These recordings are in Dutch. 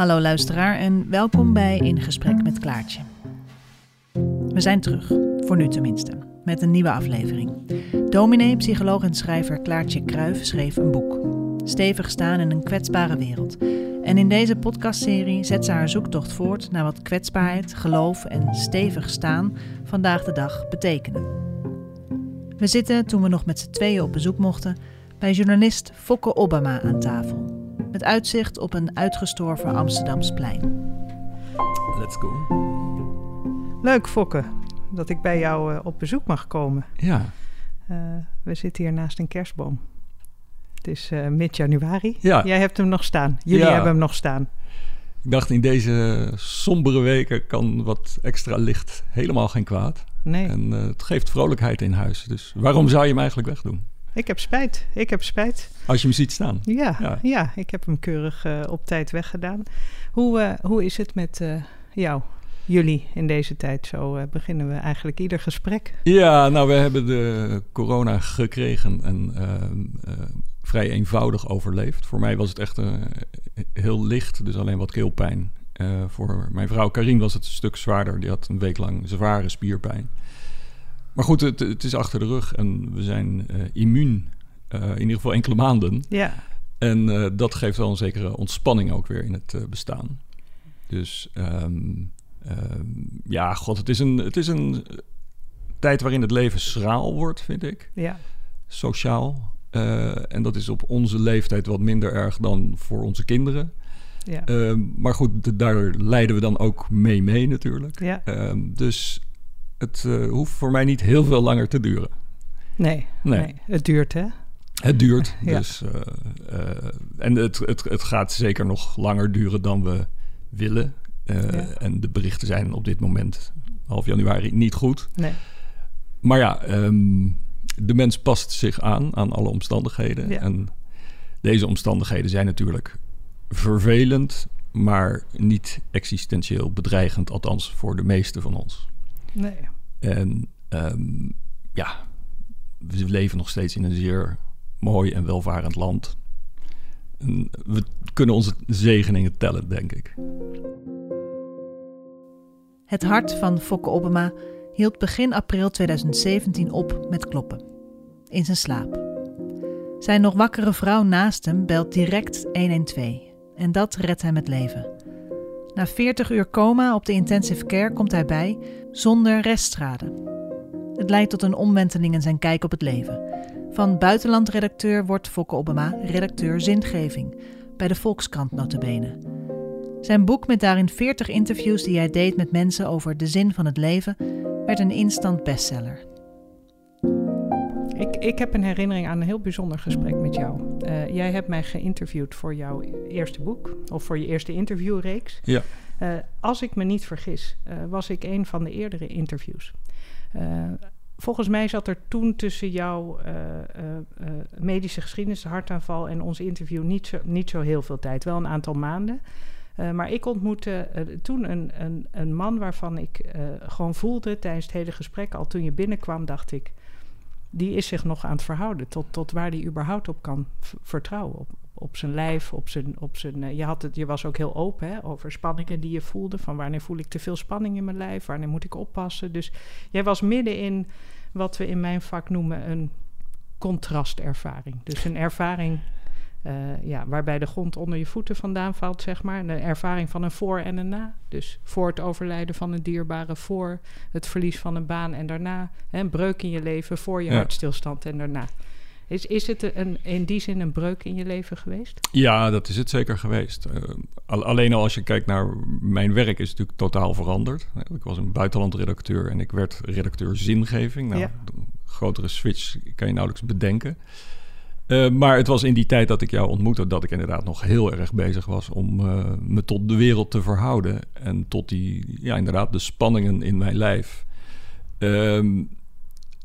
Hallo luisteraar en welkom bij In Gesprek met Klaartje. We zijn terug, voor nu tenminste, met een nieuwe aflevering. Dominee, psycholoog en schrijver Klaartje Kruijf schreef een boek. Stevig staan in een kwetsbare wereld. En in deze podcastserie zet ze haar zoektocht voort naar wat kwetsbaarheid, geloof en stevig staan vandaag de dag betekenen. We zitten, toen we nog met z'n tweeën op bezoek mochten, bij journalist Fokke Obama aan tafel met uitzicht op een uitgestorven Amsterdamsplein. Let's go. Leuk, Fokke, dat ik bij jou uh, op bezoek mag komen. Ja. Uh, we zitten hier naast een kerstboom. Het is uh, mid-januari. Ja. Jij hebt hem nog staan. Jullie Ja. hebben hem nog staan. Ik dacht in deze sombere weken kan wat extra licht helemaal geen kwaad. Nee, En eh, het geeft vrolijkheid in huis. Dus waarom zou je hem eigenlijk wegdoen? Ik heb spijt. Ik heb spijt. Als je hem ziet staan. Ja, Ja. ja. ik heb hem keurig eh, op tijd weggedaan. Hoe, eh, hoe is het met eh, jou, jullie in deze tijd? Zo beginnen we eigenlijk ieder gesprek. Ja, nou, we hebben de corona gekregen en vrij eenvoudig overleefd. Voor mij was het echt heel licht, dus alleen wat keelpijn. Voor mijn vrouw Karin was het een stuk zwaarder. Die had een week lang zware spierpijn. Maar goed, het, het is achter de rug en we zijn eh, immuun. eh, in ieder geval enkele maanden. Ja, En eh, dat geeft wel een zekere ontspanning ook weer in het bestaan. Dus ehm, ehm, ja, god, het is, een, het is een tijd waarin het leven schraal wordt, vind ik. ja, Sociaal. En dat is op onze leeftijd wat minder erg dan voor onze kinderen. ja. Ehm, maar goed, d- daar leiden we dan ook mee mee natuurlijk. ja. Dus het eh, hoeft voor mij niet heel veel langer te duren. Nee, Nee. nee, het duurt hè? Het duurt. Ja. Dus, eh, eh, en het, het, het gaat zeker nog langer duren dan we willen. Ja. En de berichten zijn op dit moment, half januari, niet goed. Nee, Maar ja, ehm, de mens past zich aan aan alle omstandigheden. Ja. En deze omstandigheden zijn natuurlijk vervelend, maar niet existentieel bedreigend, althans voor de meeste van ons. nee. En ehm, ja, we leven nog steeds in een zeer mooi en welvarend land. We kunnen onze zegeningen tellen, denk ik. Het hart van Fokke Obama hield begin april 2017 op met kloppen. In zijn slaap. Zijn nog wakkere vrouw naast hem belt direct 112. En dat redt hem het leven. Na 40 uur coma op de intensive care komt hij bij zonder restschade. Het leidt tot een omwenteling in zijn kijk op het leven. Van buitenlandredacteur wordt Fokke Obama redacteur zingeving. Bij de Volkskrant notabene. Zijn boek met daarin 40 interviews die hij deed met mensen over de zin van het leven werd een instant bestseller. Ik, ik heb een herinnering aan een heel bijzonder gesprek met jou. Eh, jij hebt mij geïnterviewd voor jouw eerste boek, of voor je eerste interviewreeks. Ja. Eh, als ik me niet vergis, eh, was ik een van de eerdere interviews. Volgens mij zat er toen tussen jouw medische geschiedenis, de hartaanval en ons interview niet zo, niet zo heel veel tijd. Wel een aantal maanden. Maar ik ontmoette toen een, een, een man waarvan ik gewoon voelde tijdens het hele gesprek, al toen je binnenkwam, dacht ik, die is zich nog aan het verhouden tot, tot waar die überhaupt op kan vertrouwen. Op, op zijn lijf, op zijn. Op zijn eh, je, had het, je was ook heel open hè, over spanningen die je voelde. Van wanneer voel ik te veel spanning in mijn lijf, wanneer moet ik oppassen. Dus jij was midden in wat we in mijn vak noemen een contrastervaring. Dus een ervaring eh, ja, waarbij de grond onder je voeten vandaan valt, zeg maar. Een ervaring van een voor en een na. Dus voor het overlijden van een dierbare, voor het verlies van een baan en daarna. Hè, een breuk in je leven, voor je Ja. hartstilstand en daarna. Is, is het een, in die zin een breuk in je leven geweest? Ja, dat is het zeker geweest. Eh, al- alleen al als je kijkt naar mijn werk is het natuurlijk totaal veranderd. Ik was een buitenlandredacteur en ik werd redacteur zingeving. Nou, Ja. een grotere switch kan je nauwelijks bedenken. Eh, maar het was in die tijd dat ik jou ontmoette dat ik inderdaad nog heel erg bezig was om eh, me tot de wereld te verhouden. En tot die, ja, inderdaad, de spanningen in mijn lijf. Ehm,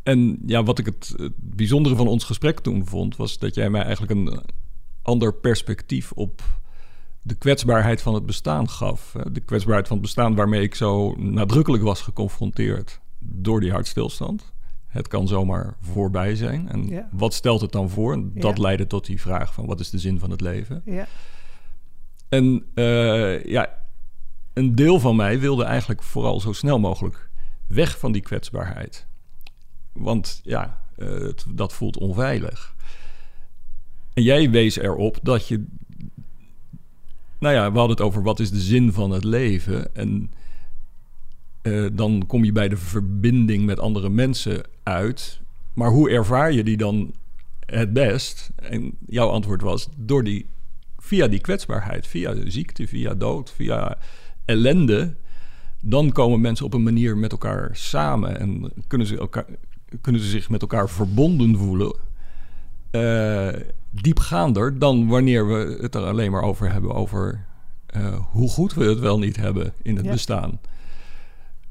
en ja, wat ik het, het bijzondere van ons gesprek toen vond, was dat jij mij eigenlijk een ander perspectief op de kwetsbaarheid van het bestaan gaf. De kwetsbaarheid van het bestaan waarmee ik zo nadrukkelijk was geconfronteerd door die hartstilstand. Het kan zomaar voorbij zijn. En Ja. wat stelt het dan voor? En dat Ja. leidde tot die vraag van wat is de zin van het leven? Ja. En uh, ja, een deel van mij wilde eigenlijk vooral zo snel mogelijk weg van die kwetsbaarheid. Want ja, uh, het, dat voelt onveilig. En jij wees erop dat je. Nou ja, we hadden het over wat is de zin van het leven. En uh, dan kom je bij de verbinding met andere mensen uit. Maar hoe ervaar je die dan het best? En jouw antwoord was door die, via die kwetsbaarheid, via ziekte, via dood, via ellende. Dan komen mensen op een manier met elkaar samen en kunnen ze, elkaar, kunnen ze zich met elkaar verbonden voelen. Uh, diepgaander dan wanneer we het er alleen maar over hebben over uh, hoe goed we het wel niet hebben in het Ja. bestaan.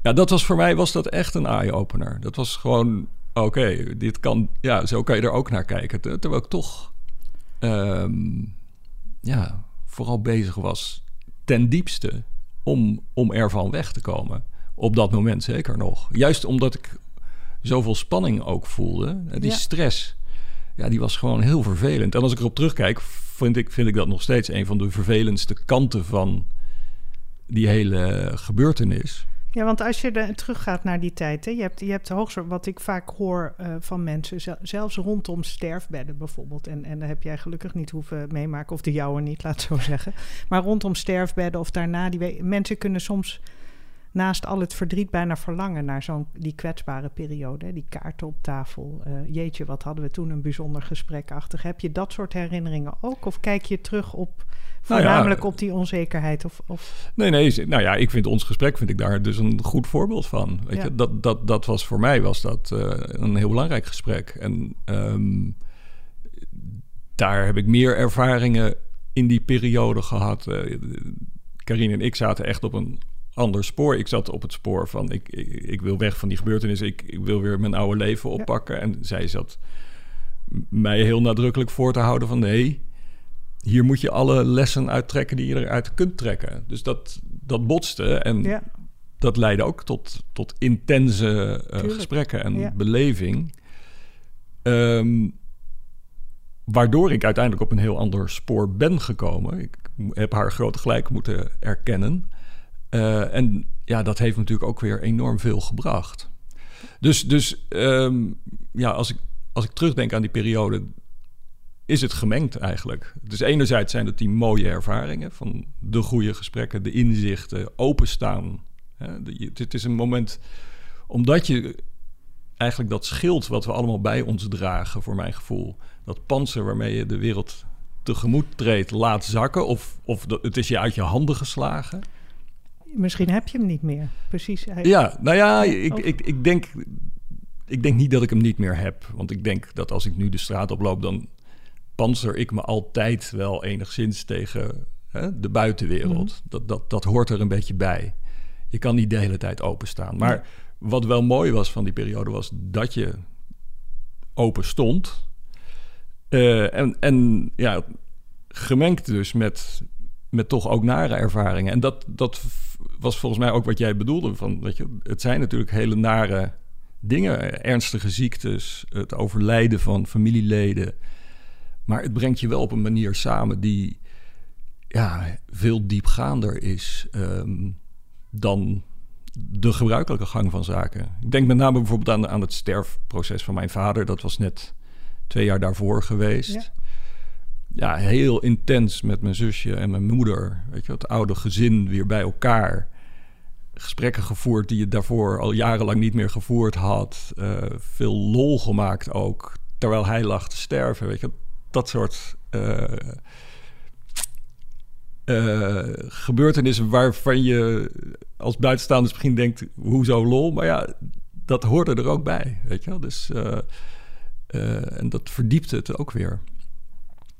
Ja, dat was voor mij was dat echt een eye-opener. Dat was gewoon, oké, dit kan, ja, zo kan je er ook naar kijken. Ter- Terwijl ik toch, ehm, ja, vooral bezig was ten diepste om, om ervan weg te komen. Op dat moment zeker nog. Juist omdat ik zoveel spanning ook voelde. eh, Die Ja. stress, ja, die was gewoon heel vervelend. En als ik erop terugkijk, vind ik, vind ik dat nog steeds een van de vervelendste kanten van die hele gebeurtenis. Ja, want als je er teruggaat naar die tijd, hè, je hebt, je hebt wat ik vaak hoor eh, van mensen, zel- zelfs rondom sterfbedden bijvoorbeeld, en, en daar heb jij gelukkig niet hoeven meemaken, of de jouwe niet, laat zo zeggen, maar rondom sterfbedden of daarna, die mensen kunnen soms naast al het verdriet bijna verlangen naar zo'n die kwetsbare periode, hè, die kaarten op tafel. eh, jeetje, wat hadden we toen een bijzonder gesprekachtig. Heb je dat soort herinneringen ook, of kijk je terug op Nou ja, voornamelijk op die onzekerheid? Of, of, Nee, nee. Nou ja, ik vind ons gesprek vind ik daar dus een goed voorbeeld van. Weet Ja. je, dat, dat, dat was voor mij was dat eh, een heel belangrijk gesprek. En ehm, daar heb ik meer ervaringen in die periode gehad. Eh Karine en ik zaten echt op een ander spoor. Ik zat op het spoor van ik, ik, ik wil weg van die gebeurtenis. Ik, ik wil weer mijn oude leven Ja. oppakken. En zij zat mij heel nadrukkelijk voor te houden van nee, hier moet je alle lessen uittrekken die je eruit kunt trekken. Dus dat, dat botste en ja, dat leidde ook tot, tot intense eh, gesprekken en Ja. beleving. Ehm, waardoor ik uiteindelijk op een heel ander spoor ben gekomen. Ik heb haar grote gelijk moeten erkennen. Eh, en ja, dat heeft natuurlijk ook weer enorm veel gebracht. Dus, dus ehm, ja, als ik, als ik terugdenk aan die periode, is het gemengd eigenlijk. Dus enerzijds zijn het die mooie ervaringen van de goede gesprekken, de inzichten, openstaan. Hè, Het is een moment, omdat je eigenlijk dat schild wat we allemaal bij ons dragen, voor mijn gevoel, dat panzer waarmee je de wereld tegemoet treedt, laat zakken, of, of het is je uit je handen geslagen. Misschien heb je hem niet meer. Precies. Ja, nou ja, ik, ik, ik, denk, ik denk niet dat ik hem niet meer heb. Want ik denk dat als ik nu de straat oploop, dan panzer ik me altijd wel enigszins tegen hè, de buitenwereld. dat, dat, dat hoort er een beetje bij. Je kan niet de hele tijd openstaan. Maar Ja. wat wel mooi was van die periode, was dat je open stond. Eh, en, en ja, gemengd dus met, met toch ook nare ervaringen. En dat, dat was volgens mij ook wat jij bedoelde. Van, weet je, het zijn natuurlijk hele nare dingen. Ernstige ziektes, het overlijden van familieleden. Maar het brengt je wel op een manier samen die ja, veel diepgaander is ehm, dan de gebruikelijke gang van zaken. Ik denk met name bijvoorbeeld aan, aan het sterfproces van mijn vader. Dat was net twee jaar daarvoor geweest. Ja. Ja, heel intens met mijn zusje en mijn moeder. Weet je, het oude gezin weer bij elkaar. Gesprekken gevoerd die je daarvoor al jarenlang niet meer gevoerd had. Eh, veel lol gemaakt ook. Terwijl hij lag te sterven. Weet je, dat soort eh, gebeurtenissen waarvan je als buitenstaanders misschien denkt: hoezo lol? Maar ja, dat hoorde er ook bij. Weet je wel? Dus, en dat verdiept het ook weer.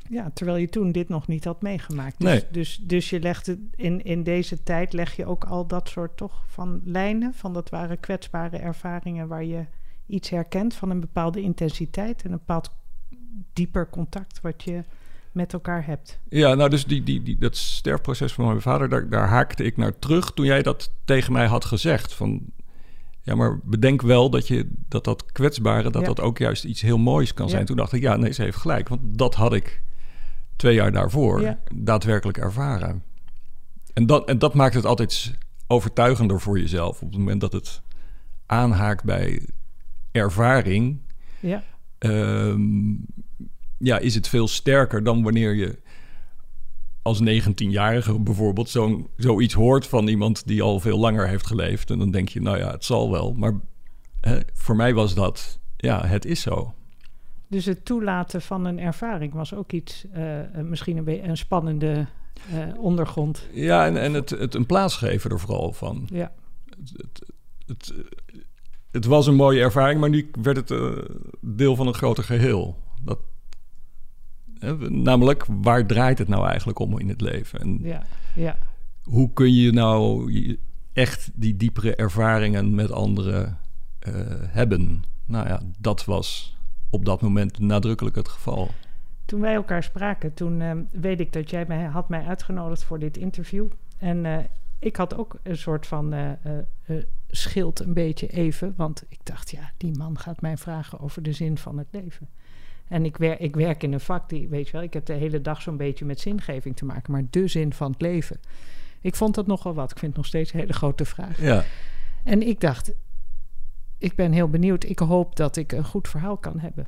Ja, terwijl je toen dit nog niet had meegemaakt. Dus, Nee. dus, dus je legt het in, in deze tijd leg je ook al dat soort toch van lijnen. Van dat waren kwetsbare ervaringen waar je iets herkent van een bepaalde intensiteit en een bepaald dieper contact wat je met elkaar hebt. Ja, nou, dus die, die, die, dat sterfproces van mijn vader, daar, daar haakte ik naar terug toen jij dat tegen mij had gezegd. Van, ja, maar bedenk wel dat je, dat, dat kwetsbare, dat Ja. dat ook juist iets heel moois kan Ja. zijn. Toen dacht ik, ja, nee, ze heeft gelijk. Want dat had ik twee jaar daarvoor Ja. daadwerkelijk ervaren. En dat, en dat maakt het altijd overtuigender voor jezelf. Op het moment dat het aanhaakt bij ervaring, Ja, ehm, ja, is het veel sterker dan wanneer je als 19-jarige bijvoorbeeld zo'n, zoiets hoort van iemand die al veel langer heeft geleefd. En dan denk je, nou ja, het zal wel. Maar hè, voor mij was dat, ja, het is zo. Dus het toelaten van een ervaring was ook iets, eh, misschien een, een spannende eh, ondergrond. Ja, en, en het, het een plaats geven er vooral van. Ja, Het, het, het, het was een mooie ervaring, maar nu werd het eh, deel van een groter geheel. Dat, hè, namelijk, waar draait het nou eigenlijk om in het leven? En ja, ja. hoe kun je nou echt die diepere ervaringen met anderen hebben? Nou ja, dat was op dat moment nadrukkelijk het geval. Toen wij elkaar spraken, toen eh, weet ik dat jij mij had mij uitgenodigd voor dit interview. En eh, ik had ook een soort van eh, schild een beetje even. Want ik dacht, ja, die man gaat mij vragen over de zin van het leven. En ik, wer ik werk in een vak die, weet je wel, ik heb de hele dag zo'n beetje met zingeving te maken. Maar de zin van het leven. Ik vond dat nogal wat. Ik vind het nog steeds een hele grote vraag. Ja, En ik dacht, ik ben heel benieuwd. Ik hoop dat ik een goed verhaal kan hebben.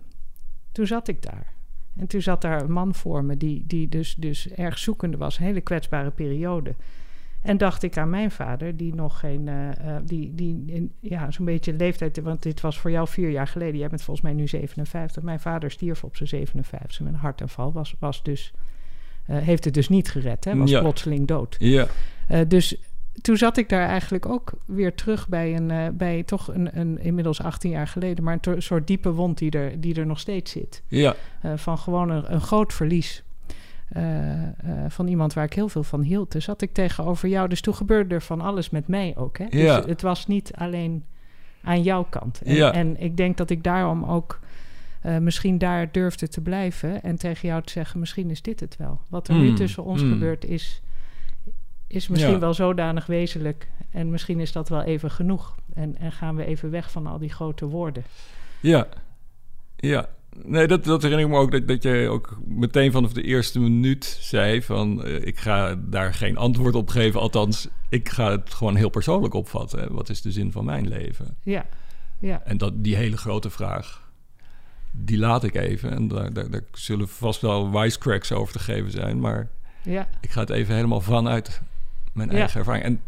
Toen zat ik daar. En toen zat daar een man voor me die, die dus, dus erg zoekende was. Een hele kwetsbare periode. En dacht ik aan mijn vader, die nog geen, eh, eh, die, die in, ja, zo'n beetje leeftijd, want dit was voor jou vier jaar geleden. Jij bent volgens mij nu 57. Mijn vader stierf op zijn 57 met een hartaanval. Was, was dus, eh, heeft het dus niet gered, hè? Was Ja. plotseling dood. ja, dus toen zat ik daar eigenlijk ook weer terug bij een, eh, bij toch een, een inmiddels 18 jaar geleden, maar een soort diepe wond die er, die er nog steeds zit. ja, Eh, van gewoon een, een groot verlies. eh, van iemand waar ik heel veel van hield. Dus zat ik tegenover jou. Dus toen gebeurde er van alles met mij ook. Hè? Dus Ja. het was niet alleen aan jouw kant. En, Ja. en ik denk dat ik daarom ook misschien daar durfde te blijven. En tegen jou te zeggen, misschien is dit het wel. Wat er nu Mm, tussen ons mm. gebeurt is, is misschien Ja. wel zodanig wezenlijk. En misschien is dat wel even genoeg. En, en gaan we even weg van al die grote woorden. ja, ja. Nee, dat, dat herinner ik me ook dat, dat jij ook meteen vanaf de eerste minuut zei van eh, ik ga daar geen antwoord op geven. Althans, ik ga het gewoon heel persoonlijk opvatten. hè. Wat is de zin van mijn leven? Ja, ja, En dat, die hele grote vraag, die laat ik even. En daar, daar, daar zullen vast wel wisecracks over te geven zijn. Maar ja. ik ga het even helemaal vanuit mijn Ja. eigen ervaring. En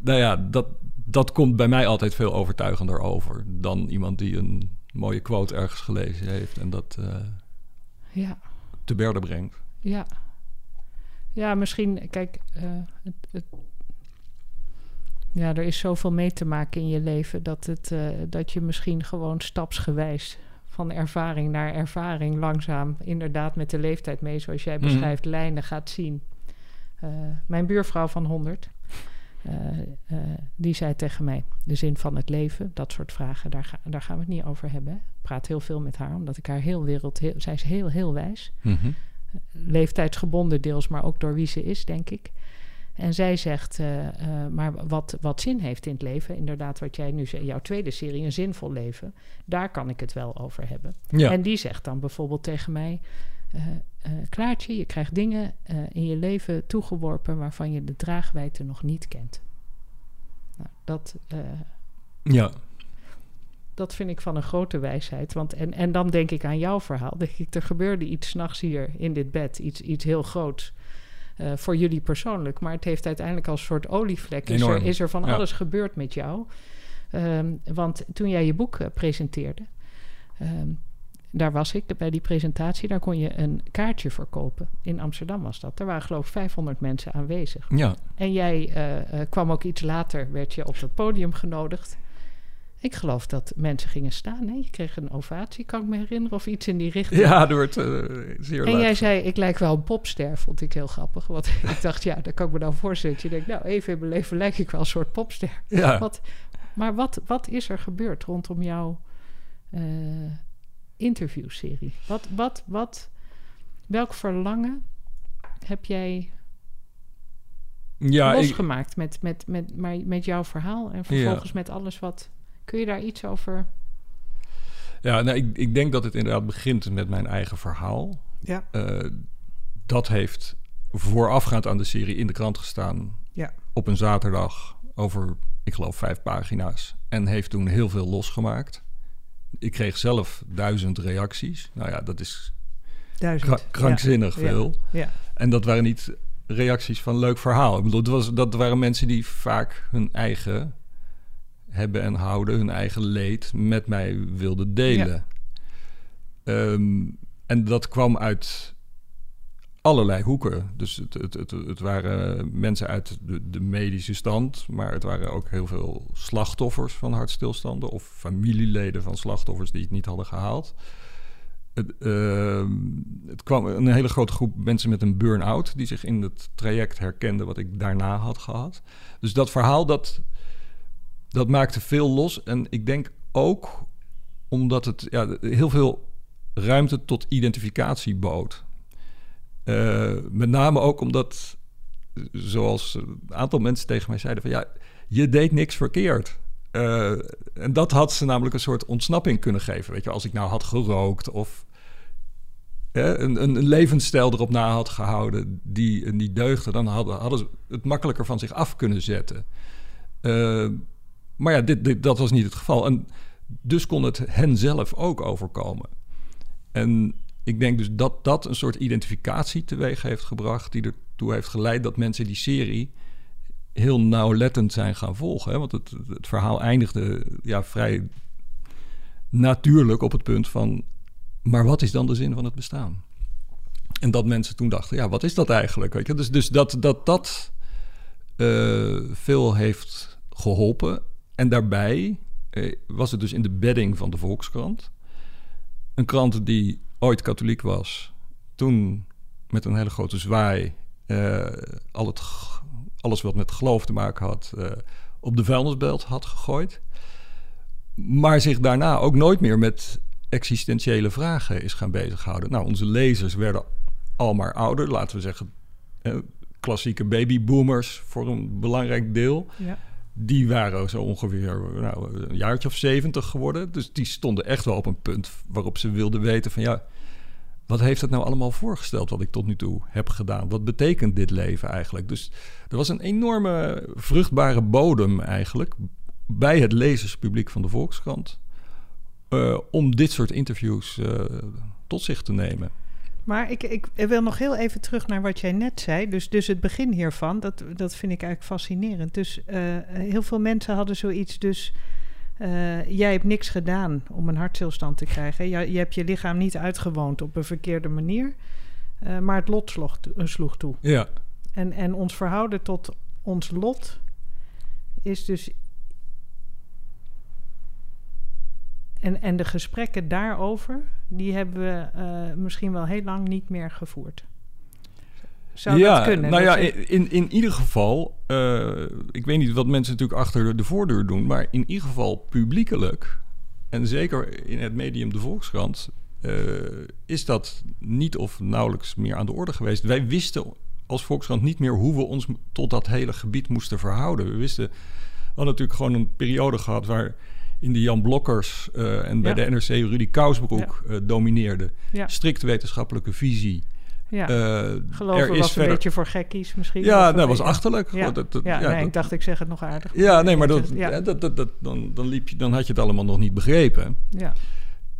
nou ja, dat, dat komt bij mij altijd veel overtuigender over... dan iemand die een mooie quote ergens gelezen heeft... en dat eh, ja. te berde brengt. Ja. Ja, misschien, kijk, eh, het, het, ja, er is zoveel mee te maken in je leven dat, het, eh, dat je misschien gewoon stapsgewijs van ervaring naar ervaring langzaam, inderdaad met de leeftijd mee, zoals jij Mhm. beschrijft, lijnen gaat zien. Eh, mijn buurvrouw van 100, eh, eh, die zei tegen mij: de zin van het leven, dat soort vragen, daar, ga, daar gaan we het niet over hebben. Ik praat heel veel met haar, omdat ik haar heel wereld, heel, zij is heel, heel wijs leeftijdsgebonden deels, maar ook door wie ze is, denk ik. En zij zegt, maar wat, wat zin heeft in het leven, inderdaad wat jij nu zegt, jouw tweede serie, een zinvol leven, daar kan ik het wel over hebben. Ja, En die zegt dan bijvoorbeeld tegen mij, eh, Klaartje, je krijgt dingen eh, in je leven toegeworpen waarvan je de draagwijte nog niet kent. Nou, dat, eh, ja, dat vind ik van een grote wijsheid. Want, en, en dan denk ik aan jouw verhaal. Denk ik, er gebeurde iets s'nachts hier in dit bed. Iets, iets heel groots. voor jullie persoonlijk. Maar het heeft uiteindelijk als soort olievlek. Is er, is er van ja. alles gebeurd met jou. Ehm, want toen jij je boek presenteerde. ehm, daar was ik bij die presentatie. Daar kon je een kaartje verkopen. In Amsterdam was dat. Er waren geloof ik 500 mensen aanwezig. ja. En jij eh, eh, kwam ook iets later, werd je op dat podium genodigd. Ik geloof dat mensen gingen staan. Hè? Je kreeg een ovatie, kan ik me herinneren, of iets in die richting. Ja, door het eh, zeer en jij zei, ik lijk wel een popster, vond ik heel grappig. Want ik dacht, ja, dat kan ik me dan voorstellen. Je denkt, nou, even in mijn leven lijk ik wel een soort popster. Ja. Wat, maar wat, wat is er gebeurd rondom jouw eh, interviewserie? Wat, wat, wat, welk verlangen heb jij ja, ik, losgemaakt met, met, met, maar met jouw verhaal en vervolgens met alles wat. Kun je daar iets over? ja nou, ik, ik denk dat het inderdaad begint met mijn eigen verhaal. Ja. Eh, dat heeft voorafgaand aan de serie in de krant gestaan. Ja. Op een zaterdag over, ik geloof, vijf pagina's. En heeft toen heel veel losgemaakt. Ik kreeg zelf duizend reacties. Nou ja, dat is Duizend. krankzinnig Ja. veel. Ja. En dat waren niet reacties van leuk verhaal. Ik bedoel, het was, dat waren mensen die vaak hun eigen hebben en houden, hun eigen leed met mij wilden delen. Ehm, en dat kwam uit allerlei hoeken. Dus het, het, het, het waren mensen uit de, de medische stand, maar het waren ook heel veel slachtoffers van hartstilstanden of familieleden van slachtoffers die het niet hadden gehaald. Het, ehm, het kwam een hele grote groep mensen met een burn-out die zich in het traject herkenden wat ik daarna had gehad. Dus dat verhaal dat, dat maakte veel los. En ik denk ook omdat het ja, heel veel ruimte tot identificatie bood. Eh, met name ook omdat, zoals een aantal mensen tegen mij zeiden: van ja, je deed niks verkeerd. Eh, en dat had ze namelijk een soort ontsnapping kunnen geven. Weet je, als ik nou had gerookt of hè, een, een, levensstijl erop na had gehouden die niet deugde, dan hadden, hadden ze het makkelijker van zich af kunnen zetten. Eh, maar ja, dit, dit, dat was niet het geval. En dus kon het hen zelf ook overkomen. En ik denk dus dat dat een soort identificatie teweeg heeft gebracht, die ertoe heeft geleid dat mensen die serie heel nauwlettend zijn gaan volgen. Hè? Want het, het verhaal eindigde ja, vrij natuurlijk op het punt van... maar wat is dan de zin van het bestaan? En dat mensen toen dachten, ja, wat is dat eigenlijk? Weet je? Dus, dus dat dat, dat uh, veel heeft geholpen. En daarbij eh, was het dus in de bedding van de Volkskrant. Een krant die ooit katholiek was. Toen met een hele grote zwaai... Uh, al het alles wat met geloof te maken had, uh, op de vuilnisbelt had gegooid. Maar zich daarna ook nooit meer met existentiële vragen is gaan bezighouden. Nou, onze lezers werden al maar ouder, laten we zeggen, uh, klassieke babyboomers voor een belangrijk deel. Ja. Die waren zo ongeveer nou, een jaartje of zeventig geworden. Dus die stonden echt wel op een punt waarop ze wilden weten van ja, wat heeft het nou allemaal voorgesteld wat ik tot nu toe heb gedaan? Wat betekent dit leven eigenlijk? Dus er was een enorme vruchtbare bodem eigenlijk bij het lezerspubliek van de Volkskrant uh, om dit soort interviews uh, tot zich te nemen. Maar ik, ik, wil nog heel even terug naar wat jij net zei. Dus, dus het begin hiervan, dat, dat vind ik eigenlijk fascinerend. Dus uh, heel veel mensen hadden zoiets dus... Uh, jij hebt niks gedaan om een hartstilstand te krijgen. Je, je hebt je lichaam niet uitgewoond op een verkeerde manier. Uh, maar het lot sloeg, sloeg toe. Ja. En, en ons verhouden tot ons lot is dus. En, en de gesprekken daarover, die hebben we misschien wel heel lang niet meer gevoerd. Zou ja, dat kunnen? Nou dat ja, je... in, in ieder geval, uh, ik weet niet wat mensen natuurlijk achter de voordeur doen, maar in ieder geval publiekelijk, en zeker in het medium De Volkskrant, uh, is dat niet of nauwelijks meer aan de orde geweest. Wij wisten als Volkskrant niet meer hoe we ons tot dat hele gebied moesten verhouden. We wisten, we hadden natuurlijk gewoon een periode gehad waar in de Jan Blokkers uh, en bij Ja. de NRC Rudy Kousbroek uh, domineerde. Ja. Strikt wetenschappelijke visie. Ja. Uh, Geloven was een beetje voor gekkies misschien. Ja, Of dat was achterlijk. Ja, Dat- dat- ja, ja, nee, dat- ik dacht ik zeg het nog aardig. Ja, nee, maar dat, Ja. ja, dat, dan, dan, liep je, dan had je het allemaal nog niet begrepen. Ja.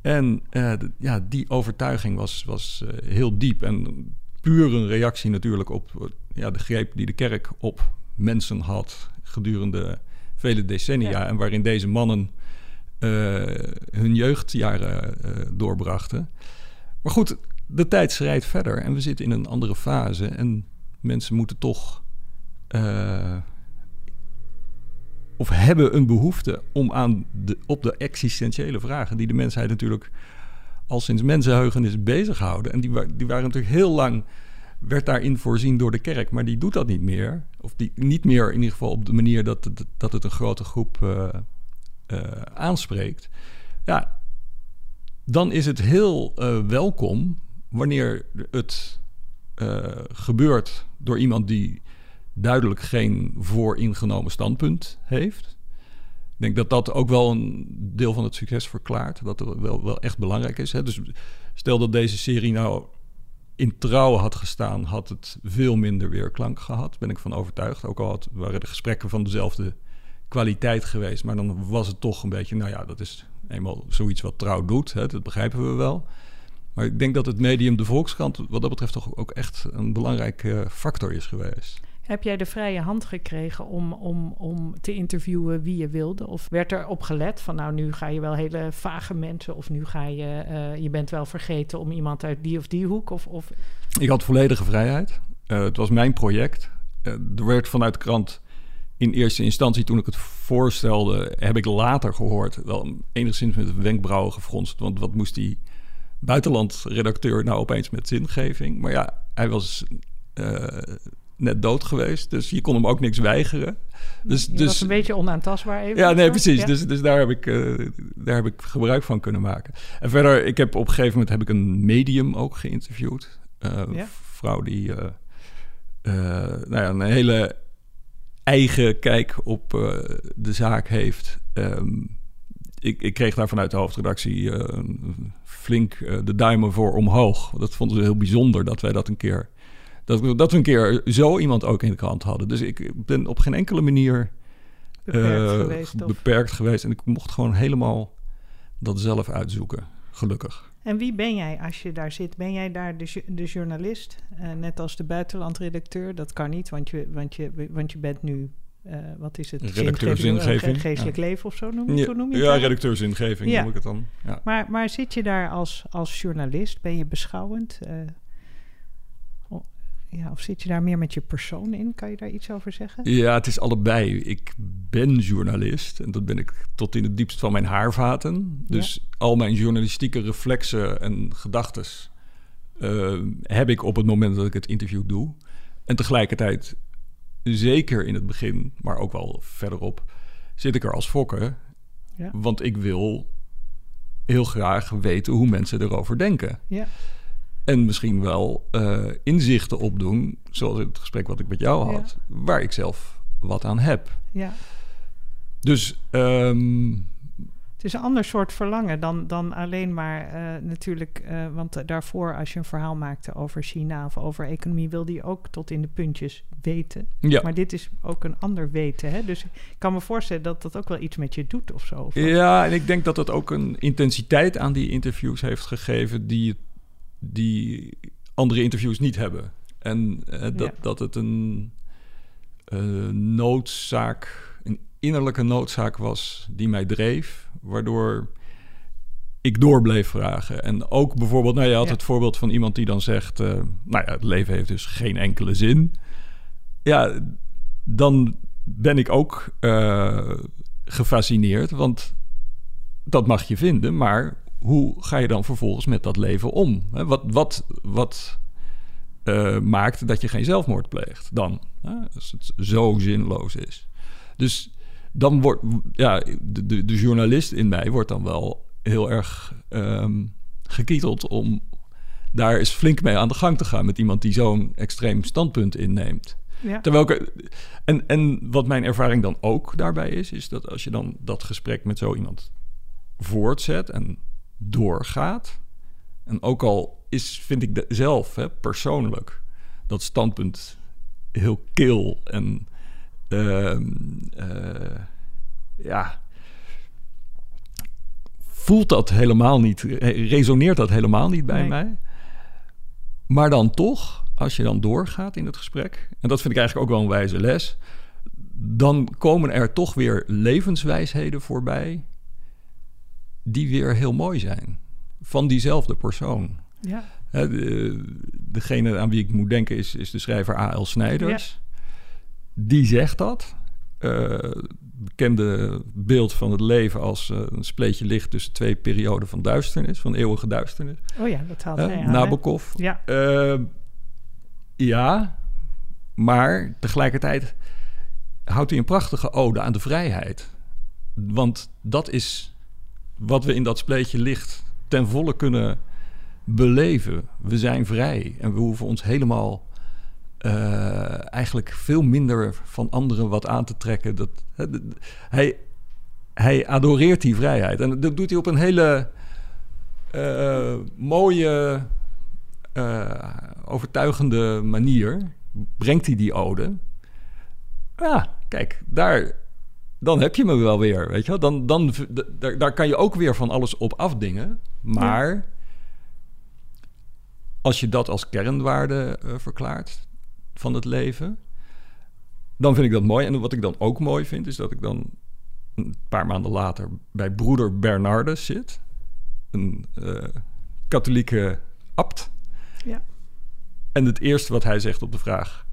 En eh, ja, die overtuiging was, was eh, heel diep. En puur een reactie natuurlijk op eh, ja, de greep die de kerk op mensen had gedurende vele decennia. Ja. En waarin deze mannen eh, hun jeugdjaren eh, doorbrachten. Maar goed, de tijd schrijdt verder en we zitten in een andere fase. En mensen moeten toch. eh, of hebben een behoefte om aan de, op de existentiële vragen die de mensheid natuurlijk al sinds mensenheugenis bezighouden. En die, die waren natuurlijk heel lang, werd daarin voorzien door de kerk, maar die doet dat niet meer. Of die niet meer in ieder geval op de manier dat het, dat het een grote groep eh, eh, aanspreekt. Ja, dan is het heel eh, welkom wanneer het eh, gebeurt door iemand die duidelijk geen vooringenomen standpunt heeft. Ik denk dat dat ook wel een deel van het succes verklaart. Dat het wel, wel echt belangrijk is. Hè? Dus stel dat deze serie nou in trouw had gestaan, had het veel minder weerklank gehad. Ben ik van overtuigd. Ook al had, waren de gesprekken van dezelfde kwaliteit geweest. Maar dan was het toch een beetje, nou ja, dat is eenmaal zoiets wat trouw doet. Hè, dat begrijpen we wel. Maar ik denk dat het medium de Volkskrant wat dat betreft toch ook echt een belangrijke factor is geweest. Heb jij de vrije hand gekregen om, om, om te interviewen wie je wilde? Of werd er op gelet van nou, nu ga je wel hele vage mensen... of nu ga je, uh, je bent wel vergeten om iemand uit die of die hoek? Of, of... Ik had volledige vrijheid. Uh, het was mijn project. Uh, er werd vanuit de krant in eerste instantie, toen ik het voorstelde... heb ik later gehoord, wel enigszins met wenkbrauwen gefronst... want wat moest die buitenlandredacteur nou opeens met zingeving? Maar ja, hij was net dood geweest. Dus je kon hem ook niks weigeren. Dus, je dus, was een beetje onaantastbaar even. Ja, nee, precies. Dus, dus daar, heb ik, uh, daar heb ik gebruik van kunnen maken. En verder, ik heb op een gegeven moment heb ik een medium ook geïnterviewd. Uh, ja. vrouw die nou ja, een hele eigen kijk op de zaak heeft. Um, ik, ik, kreeg daar vanuit de hoofdredactie flink de duimen voor omhoog. Dat vonden ze heel bijzonder dat wij dat een keer dat, dat we een keer zo iemand ook in de krant hadden. Dus ik ben op geen enkele manier beperkt, uh, geweest, beperkt geweest. En ik mocht gewoon helemaal dat zelf uitzoeken, gelukkig. En wie ben jij als je daar zit? Ben jij daar de, de journalist, uh, net als de buitenlandredacteur? Dat kan niet, want je, want je, want je bent nu uh, wat is het? Redacteur zingeving. Geestelijk ja. leven of zo noem, ja, noem je Ja, redacteur zingeving ja. noem ik het dan. Ja. Maar, maar zit je daar als, als journalist? Ben je beschouwend? Uh, ja, of zit je daar meer met je persoon in? Kan je daar iets over zeggen? Ja, het is allebei. Ik ben journalist en dat ben ik tot in het diepst van mijn haarvaten. Dus ja. al mijn journalistieke reflexen en gedachten uh, heb ik op het moment dat ik het interview doe. En tegelijkertijd, zeker in het begin, maar ook wel verderop, zit ik er als fokker. Ja. Want ik wil heel graag weten hoe mensen erover denken. Ja. En misschien wel uh, inzichten opdoen, zoals het gesprek wat ik met jou had, ja. waar ik zelf wat aan heb. Ja. Dus. Um, het is een ander soort verlangen dan, dan alleen maar uh, natuurlijk. Uh, want daarvoor, als je een verhaal maakte over China of over economie, wilde je ook tot in de puntjes weten. Ja. Maar dit is ook een ander weten. Hè? Dus ik kan me voorstellen dat dat ook wel iets met je doet of zo. Of ja, en ik denk dat het ook een intensiteit aan die interviews heeft gegeven die het die andere interviews niet hebben. En uh, dat, ja. dat het een uh, noodzaak, een innerlijke noodzaak was die mij dreef, waardoor ik door bleef vragen. En ook bijvoorbeeld, nou je had ja. het voorbeeld van iemand die dan zegt, uh, nou ja, het leven heeft dus geen enkele zin. Ja, dan ben ik ook gefascineerd, want dat mag je vinden, maar hoe ga je dan vervolgens met dat leven om? Wat, wat, wat uh, maakt dat je geen zelfmoord pleegt dan? Als het zo zinloos is. Dus dan wordt, ja, de, de, de journalist in mij wordt dan wel heel erg um, gekieteld om daar eens flink mee aan de gang te gaan met iemand die zo'n extreem standpunt inneemt. Ja. Terwijl ik, en, en wat mijn ervaring dan ook daarbij is, is dat als je dan dat gesprek met zo iemand voortzet en doorgaat. En ook al is, vind ik zelf hè, persoonlijk dat standpunt heel kil en uh, uh, ja, voelt dat helemaal niet, resoneert dat helemaal niet bij nee. mij. Maar dan toch, als je dan doorgaat in het gesprek, en dat vind ik eigenlijk ook wel een wijze les, dan komen er toch weer levenswijsheden voorbij die weer heel mooi zijn. Van diezelfde persoon. Ja. de, degene aan wie ik moet denken is, is de schrijver A.L. Snijders. Ja. Die zegt dat. Uh, bekende beeld van het leven als uh, een spleetje licht tussen twee perioden van duisternis, van eeuwige duisternis. Oh ja, dat haalt hij uh, Nabokov. Ja. ja, maar tegelijkertijd houdt hij een prachtige ode aan de vrijheid. Want dat is wat we in dat spleetje licht ten volle kunnen beleven. We zijn vrij en we hoeven ons helemaal uh, eigenlijk veel minder van anderen wat aan te trekken. Dat, hij, hij adoreert die vrijheid en dat doet hij op een hele uh, mooie, uh, overtuigende manier brengt hij die ode. Ja, kijk, daar, dan heb je me wel weer, weet je wel. Dan, dan, daar, daar kan je ook weer van alles op afdingen. Maar als je dat als kernwaarde uh, verklaart van het leven... dan vind ik dat mooi. En wat ik dan ook mooi vind, is dat ik dan een paar maanden later... bij broeder Bernardus zit. Een uh, katholieke abt. Ja. En het eerste wat hij zegt op de vraag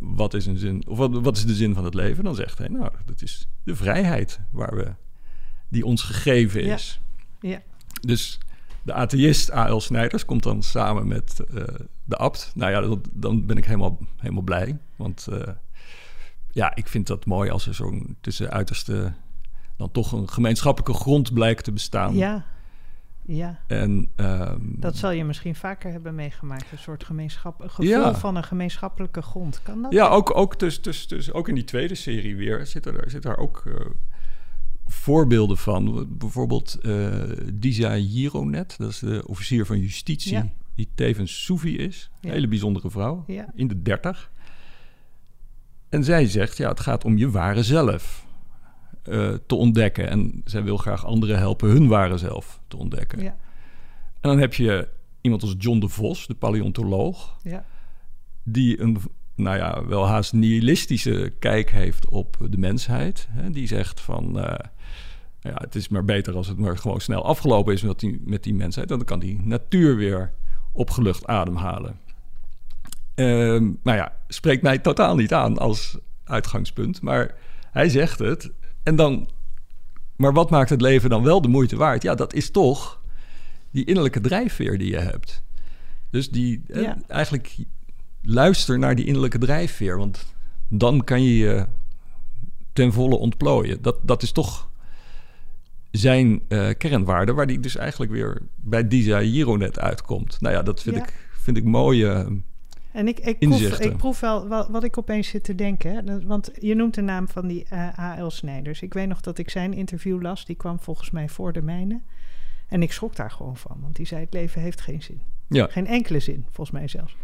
wat is, een zin, of wat, wat is de zin van het leven? Dan zegt hij, nou, dat is de vrijheid waar we, die ons gegeven is. Ja. ja. Dus de atheïst A.L. Snijders komt dan samen met uh, de abt. Nou ja, dat, dan ben ik helemaal, helemaal blij. Want uh, ja, ik vind dat mooi als er zo'n tussen uiterste... dan toch een gemeenschappelijke grond blijkt te bestaan. Ja, ja. En, um, dat zal je misschien vaker hebben meegemaakt. Een soort gemeenschap, een gevoel ja. van een gemeenschappelijke grond. Kan dat? Ja, ook, ook, dus, dus, dus, ook in die tweede serie weer zitten er, zit er ook uh, voorbeelden van. Bijvoorbeeld uh, Disa Jironet, dat is de officier van justitie, ja. die tevens Soefi is. Een hele bijzondere vrouw, in de dertig. En zij zegt, ja, het gaat om je ware zelf. Uh, te ontdekken. En zij wil graag anderen helpen hun ware zelf te ontdekken. Ja. En dan heb je iemand als John de Vos, de paleontoloog, ja. die een, nou ja, wel haast nihilistische kijk heeft op de mensheid. Hè? Die zegt van, uh, ja, het is maar beter als het maar gewoon snel afgelopen is met die, met die mensheid. Dan kan die natuur weer opgelucht ademhalen. Uh, nou ja, spreekt mij totaal niet aan als uitgangspunt, maar hij zegt het en dan, maar wat maakt het leven dan wel de moeite waard? Ja, dat is toch die innerlijke drijfveer die je hebt. Dus die ja. eh, eigenlijk luister naar die innerlijke drijfveer, want dan kan je je ten volle ontplooien. Dat, dat is toch zijn uh, kernwaarde, waar die dus eigenlijk weer bij Disa Jironet uitkomt. Nou ja, dat vind, Ja. ik, vind ik mooie. En ik, ik, proef, ik proef wel wat, wat ik opeens zit te denken. Want je noemt de naam van die eh, A.L. Snijders. Ik weet nog dat ik zijn interview las. Die kwam volgens mij voor de mijne. En ik schrok daar gewoon van. Want die zei, het leven heeft geen zin. Ja, Geen enkele zin, volgens mij zelfs.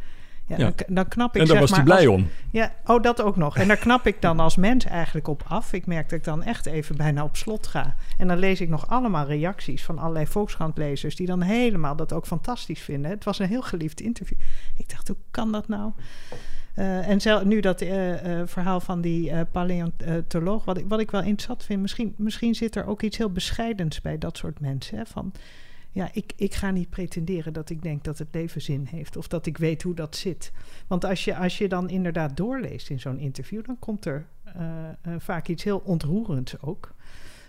Ja, Ja. Dan, dan knap ik en daar zeg was hij blij als- om. Ja, oh, dat ook nog. En daar knap ik dan als mens eigenlijk op af. Ik merk dat ik dan echt even bijna op slot ga. En dan lees ik nog allemaal reacties van allerlei Volkskrant-lezers... die dan helemaal dat ook fantastisch vinden. Het was een heel geliefd interview. Ik dacht, hoe kan dat nou? Eh, en zel, nu dat eh, eh, verhaal van die paleontoloog... Wat ik, wat ik wel interessant vind... Misschien, misschien zit er ook iets heel bescheidens bij dat soort mensen. Hè? Van, ja, ik, ik ga niet pretenderen dat ik denk dat het leven zin heeft... of dat ik weet hoe dat zit. Want als je, als je dan inderdaad doorleest in zo'n interview, dan komt er eh, eh, vaak iets heel ontroerends ook.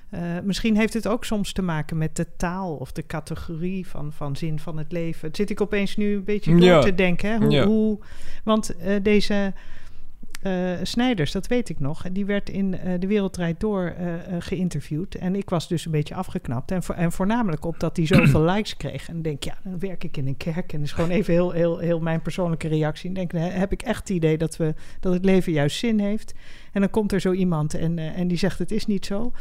Eh, misschien heeft het ook soms te maken met de taal of de categorie van, van zin van het leven. Het zit ik opeens nu een beetje door Ja. te denken. Hè? Hoe, Ja. hoe, want deze eh, Snijders, dat weet ik nog, die werd in eh, De Wereld Draait Door eh, geïnterviewd. En ik was dus een beetje afgeknapt. En, voor, en voornamelijk op dat hij zoveel likes kreeg. En dan denk ja, dan werk ik in een kerk. En dat is gewoon even heel, heel, heel mijn persoonlijke reactie. En denk, dan heb ik echt het idee dat, we, dat het leven juist zin heeft. En dan komt er zo iemand en, en die zegt, het is niet zo.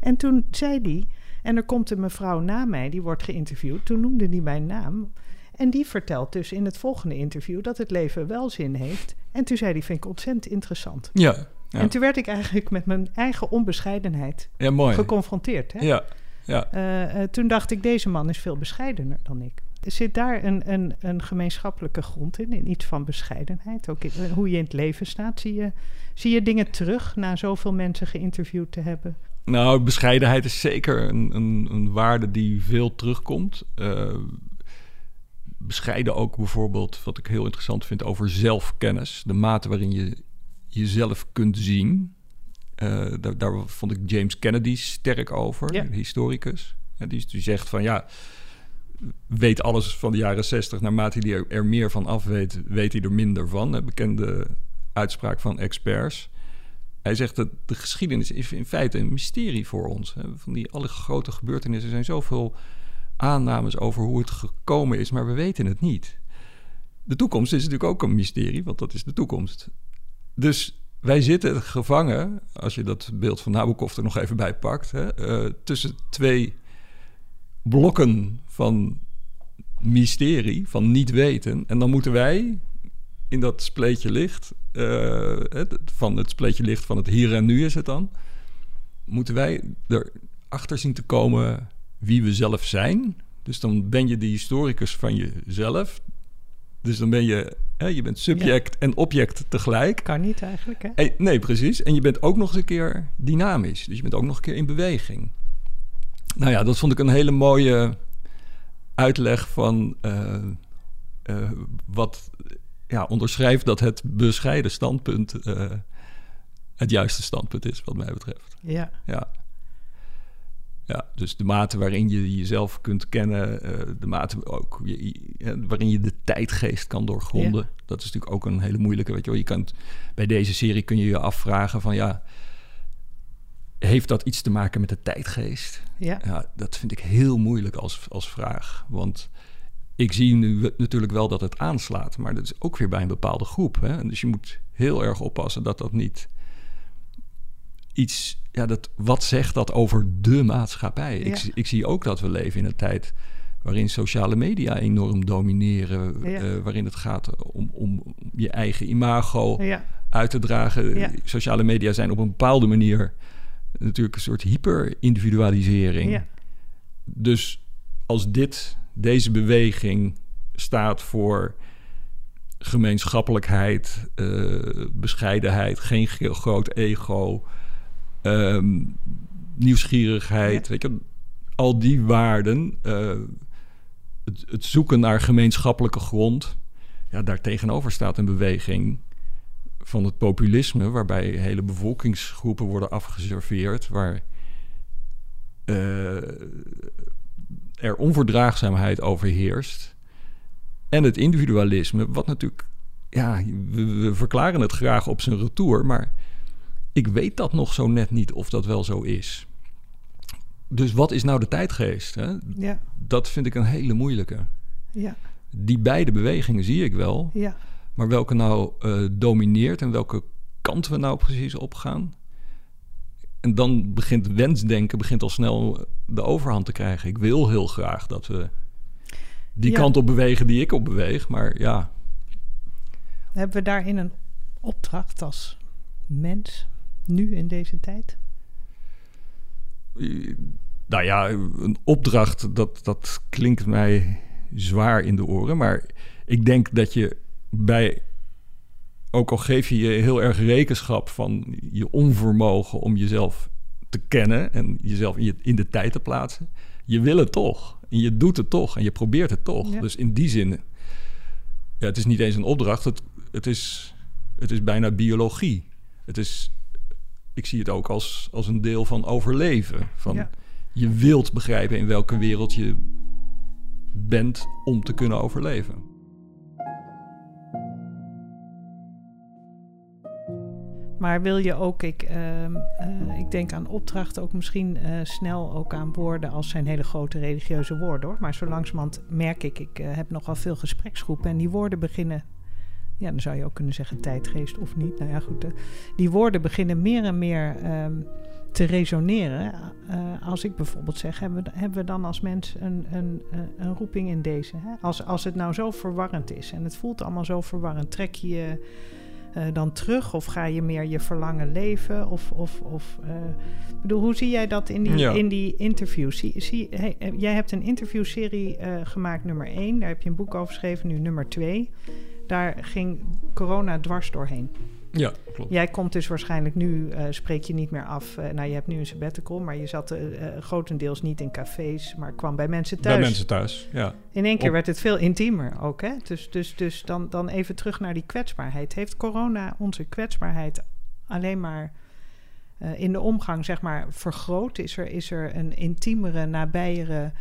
En toen zei die, en er komt een mevrouw na mij, die wordt geïnterviewd. Toen noemde die mijn naam. En die vertelt dus in het volgende interview dat het leven wel zin heeft. En toen zei die, vind ik ontzettend interessant. Ja, ja. En toen werd ik eigenlijk met mijn eigen onbescheidenheid ja mooi. geconfronteerd. Hè? Ja, ja. Eh, eh, toen dacht ik, deze man is veel bescheidener dan ik. Zit daar een, een, een gemeenschappelijke grond in, in iets van bescheidenheid? Ook in, eh, hoe je in het leven staat? Zie je, zie je dingen terug na zoveel mensen geïnterviewd te hebben? Nou, bescheidenheid is zeker een, een, een waarde die veel terugkomt. Eh, bescheiden ook bijvoorbeeld, wat ik heel interessant vind, over zelfkennis. De mate waarin je jezelf kunt zien. Eh, daar, daar vond ik James Kennedy sterk over, Ja. historicus. Ja, die, die zegt van ja, weet alles van de jaren zestig. Naarmate hij er, er meer van af weet, weet hij er minder van. Een bekende uitspraak van experts. Hij zegt dat de geschiedenis is in feite een mysterie voor ons. Van die alle grote gebeurtenissen zijn zoveel aannames over hoe het gekomen is, maar we weten het niet. De toekomst is natuurlijk ook een mysterie, want dat is de toekomst. Dus wij zitten gevangen, als je dat beeld van Nabokov er nog even bij pakt, hè, eh, tussen twee blokken van mysterie, van niet weten. En dan moeten wij in dat spleetje licht, eh, van het spleetje licht van het hier en nu is het dan, moeten wij erachter zien te komen wie we zelf zijn. Dus dan ben je de historicus van jezelf. Dus dan ben je, hè, je bent subject en object tegelijk. Kan niet eigenlijk, hè? Nee, precies. En je bent ook nog eens een keer dynamisch. Dus je bent ook nog een keer in beweging. Nou ja, dat vond ik een hele mooie uitleg van eh, eh, wat ja, onderschrijft dat het bescheiden standpunt eh, het juiste standpunt is, wat mij betreft. Ja, Ja. Ja, dus de mate waarin je jezelf kunt kennen, eh, de mate ook waarin je de tijdgeest kan doorgronden. Dat is natuurlijk ook een hele moeilijke, weet je wel. Je kan bij deze serie kun je je afvragen van ja, heeft dat iets te maken met de tijdgeest? ja, Ja, dat vind ik heel moeilijk als, als vraag. Want ik zie nu natuurlijk wel dat het aanslaat, maar dat is ook weer bij een bepaalde groep. Hè? Dus je moet heel erg oppassen dat dat niet iets. Ja, dat, wat zegt dat over de maatschappij? Ik, Ja. ik zie ook dat we leven in een tijd waarin sociale media enorm domineren. Ja. eh, waarin het gaat om, om je eigen imago ja, uit te dragen. Sociale media zijn op een bepaalde manier natuurlijk een soort hyper-individualisering. Dus als dit, deze beweging staat voor gemeenschappelijkheid, eh, bescheidenheid, geen ge- groot ego, ehm, nieuwsgierigheid, Ja. weet je, al die waarden, eh, het, het zoeken naar gemeenschappelijke grond, ja, daar tegenover staat een beweging van het populisme, waarbij hele bevolkingsgroepen worden afgeserveerd, waar eh, er onverdraagzaamheid overheerst. En het individualisme, wat natuurlijk, ja, we, we verklaren het graag op zijn retour, maar ik weet dat nog zo net niet of dat wel zo is. Dus wat is nou de tijdgeest? Hè? ja, Dat vind ik een hele moeilijke. ja, Die beide bewegingen zie ik wel. ja, Maar welke nou eh, domineert en welke kant we nou precies opgaan. En dan begint wensdenken begint al snel de overhand te krijgen. Ik wil heel graag dat we die Ja. kant op bewegen die ik op beweeg. Maar ja, Hebben we daarin een opdracht als mens, nu in deze tijd? nou ja, een opdracht, dat, dat klinkt mij zwaar in de oren. Maar ik denk dat je bij, ook al geef je je heel erg rekenschap van je onvermogen om jezelf te kennen en jezelf in, je, in de tijd te plaatsen, je wil het toch. En je doet het toch en je probeert het toch. Ja. Dus in die zin, ja, het is niet eens een opdracht, het, het, is, het is bijna biologie. Het is, ik zie het ook als, als een deel van overleven. Van, Ja. Je wilt begrijpen in welke wereld je bent om te kunnen overleven. Maar wil je ook, ik, ehm, eh, ik denk aan opdrachten, ook misschien eh, snel ook aan woorden als zijn hele grote religieuze woorden hoor. Maar zo langzamerhand merk ik, ik eh, heb nogal veel gespreksgroepen en die woorden beginnen, ja dan zou je ook kunnen zeggen tijdgeest of niet. Nou ja goed, die woorden beginnen meer en meer ehm, te resoneren. Eh, als ik bijvoorbeeld zeg, hebben we, hebben we dan als mens een, een, een roeping in deze? Hè? Als, als het nou zo verwarrend is en het voelt allemaal zo verwarrend, trek je je eh, dan terug? Of ga je meer je verlangen leven? Of, of, of eh, bedoel, hoe zie jij dat in die, Ja. in die interviews? Zie, zie, hey, jij hebt een interviewserie gemaakt, nummer 1. Daar heb je een boek over geschreven, nu nummer 2. Daar ging corona dwars doorheen. Ja, klopt. Jij komt dus waarschijnlijk nu, eh, spreek je niet meer af. eh, nou, je hebt nu een sabbatical, maar je zat eh, grotendeels niet in cafés, maar kwam bij mensen thuis. Bij mensen thuis, ja. In één keer Op- werd het veel intiemer ook. Hè? Dus, dus, dus dan, dan even terug naar die kwetsbaarheid. Heeft corona onze kwetsbaarheid alleen maar in de omgang zeg maar, vergroot? Is er, is er een intiemere, nabijere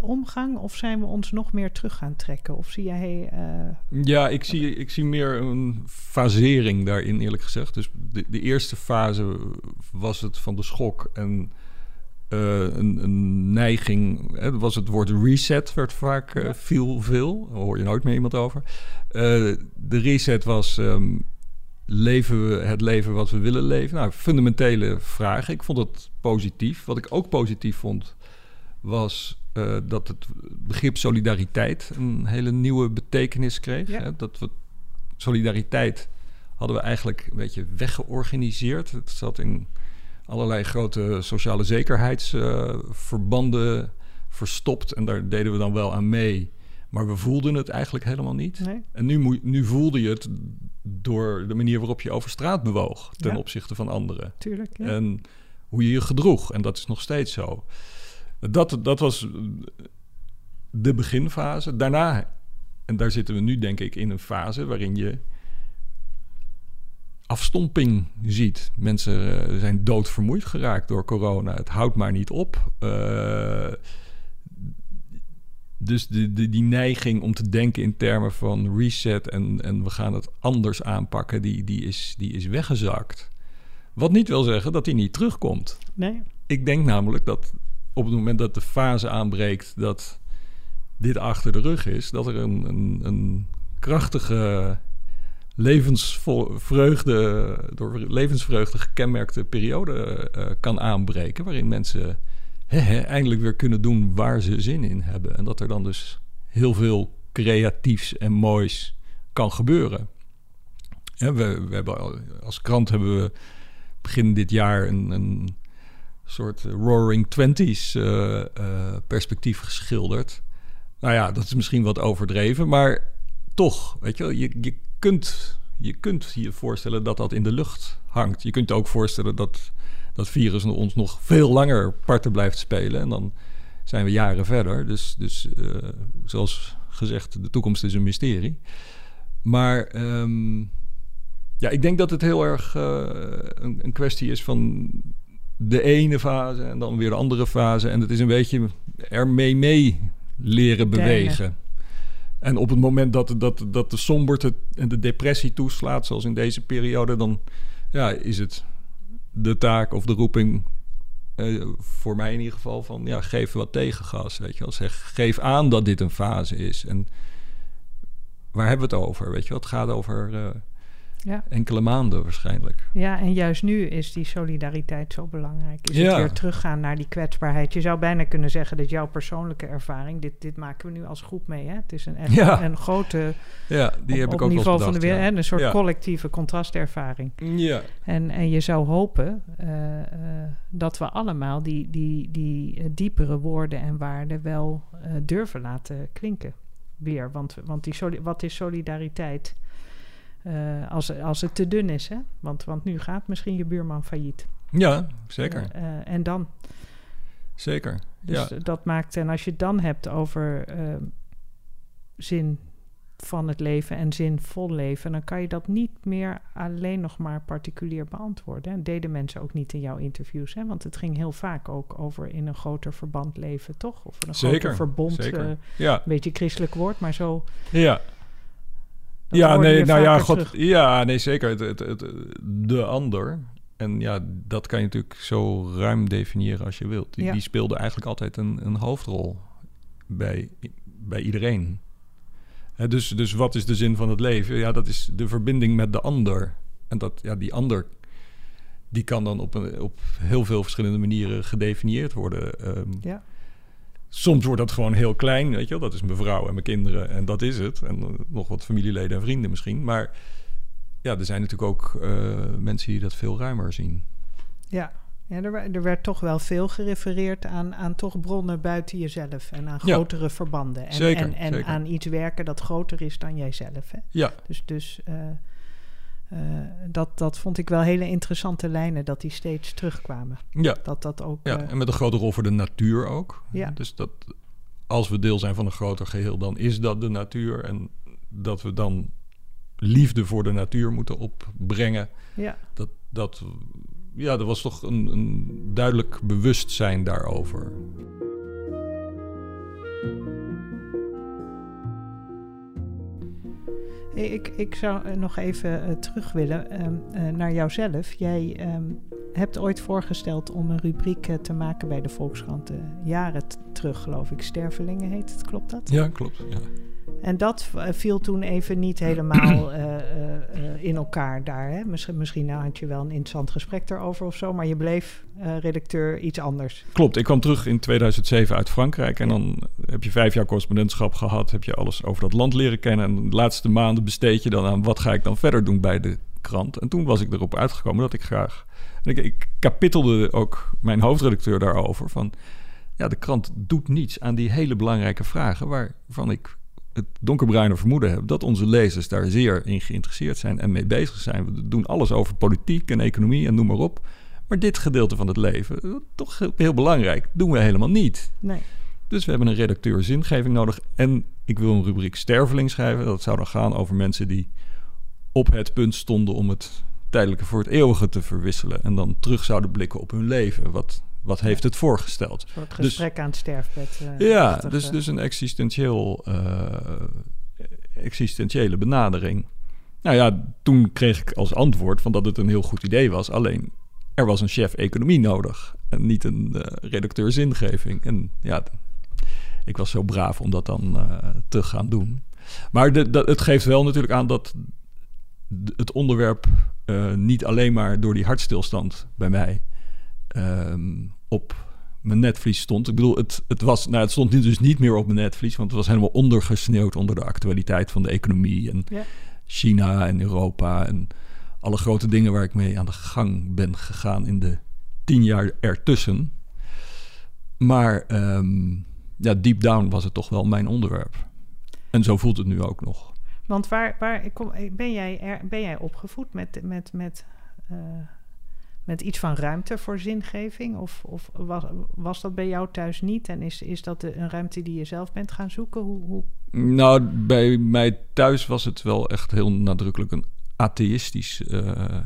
omgang? Of zijn we ons nog meer terug gaan trekken? Of zie jij... eh, Ja, ik zie, ik zie meer een fasering daarin, eerlijk gezegd. Dus de, de eerste fase was het van de schok en eh, een, een neiging. Hè, was het woord reset, werd vaak eh, viel veel. Daar hoor je nooit meer iemand over. Eh, de reset was. ehm, leven we het leven wat we willen leven? Nou, fundamentele vraag. Ik vond het positief. Wat ik ook positief vond, was eh, dat het begrip solidariteit een hele nieuwe betekenis kreeg. Ja. Hè? Dat we solidariteit hadden we eigenlijk een beetje weggeorganiseerd. Het zat in allerlei grote sociale zekerheidsverbanden verstopt en daar deden we dan wel aan mee. Maar we voelden het eigenlijk helemaal niet. Nee? En nu, nu voelde je het door de manier waarop je over straat bewoog ten Ja. opzichte van anderen. Tuurlijk. Ja. En hoe je je gedroeg. En dat is nog steeds zo. Dat, dat was de beginfase. Daarna, en daar zitten we nu denk ik in een fase waarin je afstomping ziet. Mensen eh, zijn doodvermoeid geraakt door corona. Het houdt maar niet op. Eh, dus de, de, die neiging om te denken in termen van reset en, en we gaan het anders aanpakken, die, die, is, die is weggezakt. Wat niet wil zeggen dat die niet terugkomt. Nee? Ik denk namelijk dat op het moment dat de fase aanbreekt dat dit achter de rug is, dat er een, een, een krachtige levensvreugde, door levensvreugde gekenmerkte periode eh, kan aanbreken, waarin mensen eindelijk weer kunnen doen waar ze zin in hebben. En dat er dan dus heel veel creatiefs en moois kan gebeuren. We, we hebben al- als krant hebben we begin dit jaar een, een soort Roaring Twenties eh, eh, perspectief geschilderd. Nou ja, dat is misschien wat overdreven, maar toch, weet je je, je, kunt, je kunt je voorstellen dat dat in de lucht hangt. Je kunt ook voorstellen dat dat virus ons nog veel langer parten blijft spelen. En dan zijn we jaren verder. Dus, dus eh, zoals gezegd, de toekomst is een mysterie. Maar ehm, ja, ik denk dat het heel erg eh, een, een kwestie is van de ene fase en dan weer de andere fase. En het is een beetje ermee mee leren bewegen. En op het moment dat, dat, dat de somberte en de depressie toeslaat, zoals in deze periode, dan ja, is het de taak of de roeping, eh, voor mij in ieder geval, van ja, geef wat tegengas. Weet je wel. Zeg, geef aan dat dit een fase is. En waar hebben we het over? Weet je wel? Het gaat over eh, Ja. enkele maanden waarschijnlijk. ja, en juist nu is die solidariteit zo belangrijk. Is Ja. het weer teruggaan naar die kwetsbaarheid. Je zou bijna kunnen zeggen dat jouw persoonlijke ervaring... dit, dit maken we nu als groep mee, hè? Het is een, echt Ja. een grote... Ja, die op, heb ik ook niveau eens van de bedacht, wereld, een soort collectieve contrastervaring. Ja, En, en je zou hopen eh, eh, dat we allemaal die, die, die eh, diepere woorden en waarden wel durven laten klinken. Weer. Want, want die soli- wat is solidariteit eh, als, als het te dun is? Hè? Want, want nu gaat misschien je buurman failliet. ja zeker. Eh, eh, en dan? zeker. Dus ja. dat maakt, en als je het dan hebt over eh, zin van het leven en zinvol leven, dan kan je dat niet meer alleen nog maar particulier beantwoorden. En deden mensen ook niet in jouw interviews, hè? want het ging heel vaak ook over in een groter verband leven, toch? Of een Zeker, groter verbond, zeker. een beetje christelijk woord, maar zo. ja. Dat ja, nee, nou ja, god, terug. ja, nee, zeker. Het, het, het, de ander. En ja, dat kan je natuurlijk zo ruim definiëren als je wilt. Die, Ja. die speelde eigenlijk altijd een, een hoofdrol bij, bij iedereen. Dus, dus wat is de zin van het leven? Ja, dat is de verbinding met de ander. En dat, ja, die ander, die kan dan op, een, op heel veel verschillende manieren gedefinieerd worden. Ehm, Ja. Soms wordt dat gewoon heel klein, weet je wel. Dat is mijn vrouw en mijn kinderen en dat is het. En eh, nog wat familieleden en vrienden misschien. Maar ja, er zijn natuurlijk ook eh, mensen die dat veel ruimer zien. Ja, ja er, er werd toch wel veel gerefereerd aan, aan toch bronnen buiten jezelf en aan Ja. grotere verbanden. En, Zeker, en, en zeker. aan iets werken dat groter is dan jijzelf. Hè? Ja, Dus, dus eh, dat, dat vond ik wel hele interessante lijnen, dat die steeds terugkwamen. ja, Dat dat ook... ja. eh, en met een grote rol voor de natuur ook. Ja. Dus dat als we deel zijn van een groter geheel, dan is dat de natuur. En dat we dan liefde voor de natuur moeten opbrengen. ja, Dat, dat, ja, er was toch een, een duidelijk bewustzijn daarover. Ik, ik zou eh, nog even eh, terug willen ehm, eh, naar jouzelf. Jij ehm, hebt ooit voorgesteld om een rubriek eh, te maken bij de Volkskrant. eh, jaren terug, geloof ik. Stervelingen heet het, klopt dat? Ja, klopt. Ja. En dat eh, viel toen even niet helemaal uh, uh, in elkaar daar. Hè? Misschien, misschien had je wel een interessant gesprek erover of zo, maar je bleef redacteur iets anders. Klopt, ik kwam terug in 2007 uit Frankrijk en dan heb je vijf jaar correspondentschap gehad, heb je alles over dat land leren kennen en de laatste maanden besteed je dan aan wat ga ik dan verder doen bij de krant. En toen was ik erop uitgekomen dat ik graag. ik, ik kapitelde ook mijn hoofdredacteur daarover van. Ja, de krant doet niets aan die hele belangrijke vragen waarvan ik het donkerbruine vermoeden heb dat onze lezers daar zeer in geïnteresseerd zijn en mee bezig zijn. We doen alles over politiek en economie en noem maar op. Maar dit gedeelte van het leven, toch heel belangrijk, doen we helemaal niet. Nee. Dus we hebben een redacteur zingeving nodig. En ik wil een rubriek sterveling schrijven. Dat zou dan gaan over mensen die op het punt stonden om het tijdelijke voor het eeuwige te verwisselen. En dan terug zouden blikken op hun leven. Wat, wat heeft het voorgesteld? Een soort dus- gesprek aan het sterfbed. Uh, ja, dus, dus een existentieel, uh, existentiële benadering. Nou ja, toen kreeg ik als antwoord van dat het een heel goed idee was. Alleen er was een chef economie nodig en niet een uh, redacteur zingeving. En ja, ik was zo braaf om dat dan te gaan doen. Maar de, de, het geeft wel natuurlijk aan dat het onderwerp niet alleen maar door die hartstilstand bij mij um, op mijn netvlies stond. Ik bedoel, het, het, was, nou, het stond dus niet meer op mijn netvlies, want het was helemaal ondergesneeuwd onder de actualiteit van de economie en ja. China en Europa en alle grote dingen waar ik mee aan de gang ben gegaan in de tien jaar ertussen. Maar um, ja, deep down was het toch wel mijn onderwerp. En zo voelt het nu ook nog. Want waar, waar kom, ben, jij er, ben jij opgevoed met, met, met, uh, met iets van ruimte voor zingeving? Of, of was, was dat bij jou thuis niet? En is, is dat de, een ruimte die je zelf bent gaan zoeken? Hoe, hoe... Nou, bij mij thuis was het wel echt heel nadrukkelijk een atheïstisch uh,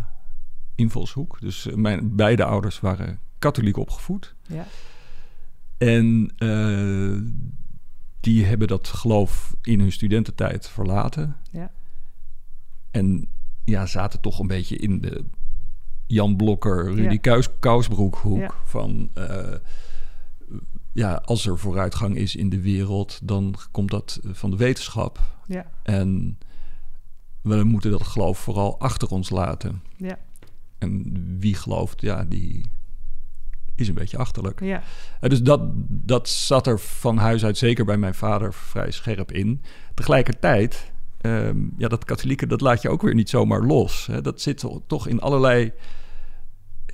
invalshoek. Dus mijn beide ouders waren katholiek opgevoed. Ja. En uh, die hebben dat geloof in hun studententijd verlaten. Ja. En ja, zaten toch een beetje in de Jan Blokker, Rudy ja. Kousbroekhoek ja. van... Uh, ja, als er vooruitgang is in de wereld, dan komt dat van de wetenschap. Ja. En we moeten dat geloof vooral achter ons laten. Ja. En wie gelooft, ja, die is een beetje achterlijk. Ja. Uh, dus dat, dat zat er van huis uit zeker bij mijn vader vrij scherp in. Tegelijkertijd, um, ja, dat katholieke, dat laat je ook weer niet zomaar los. Hè. Dat zit toch in allerlei,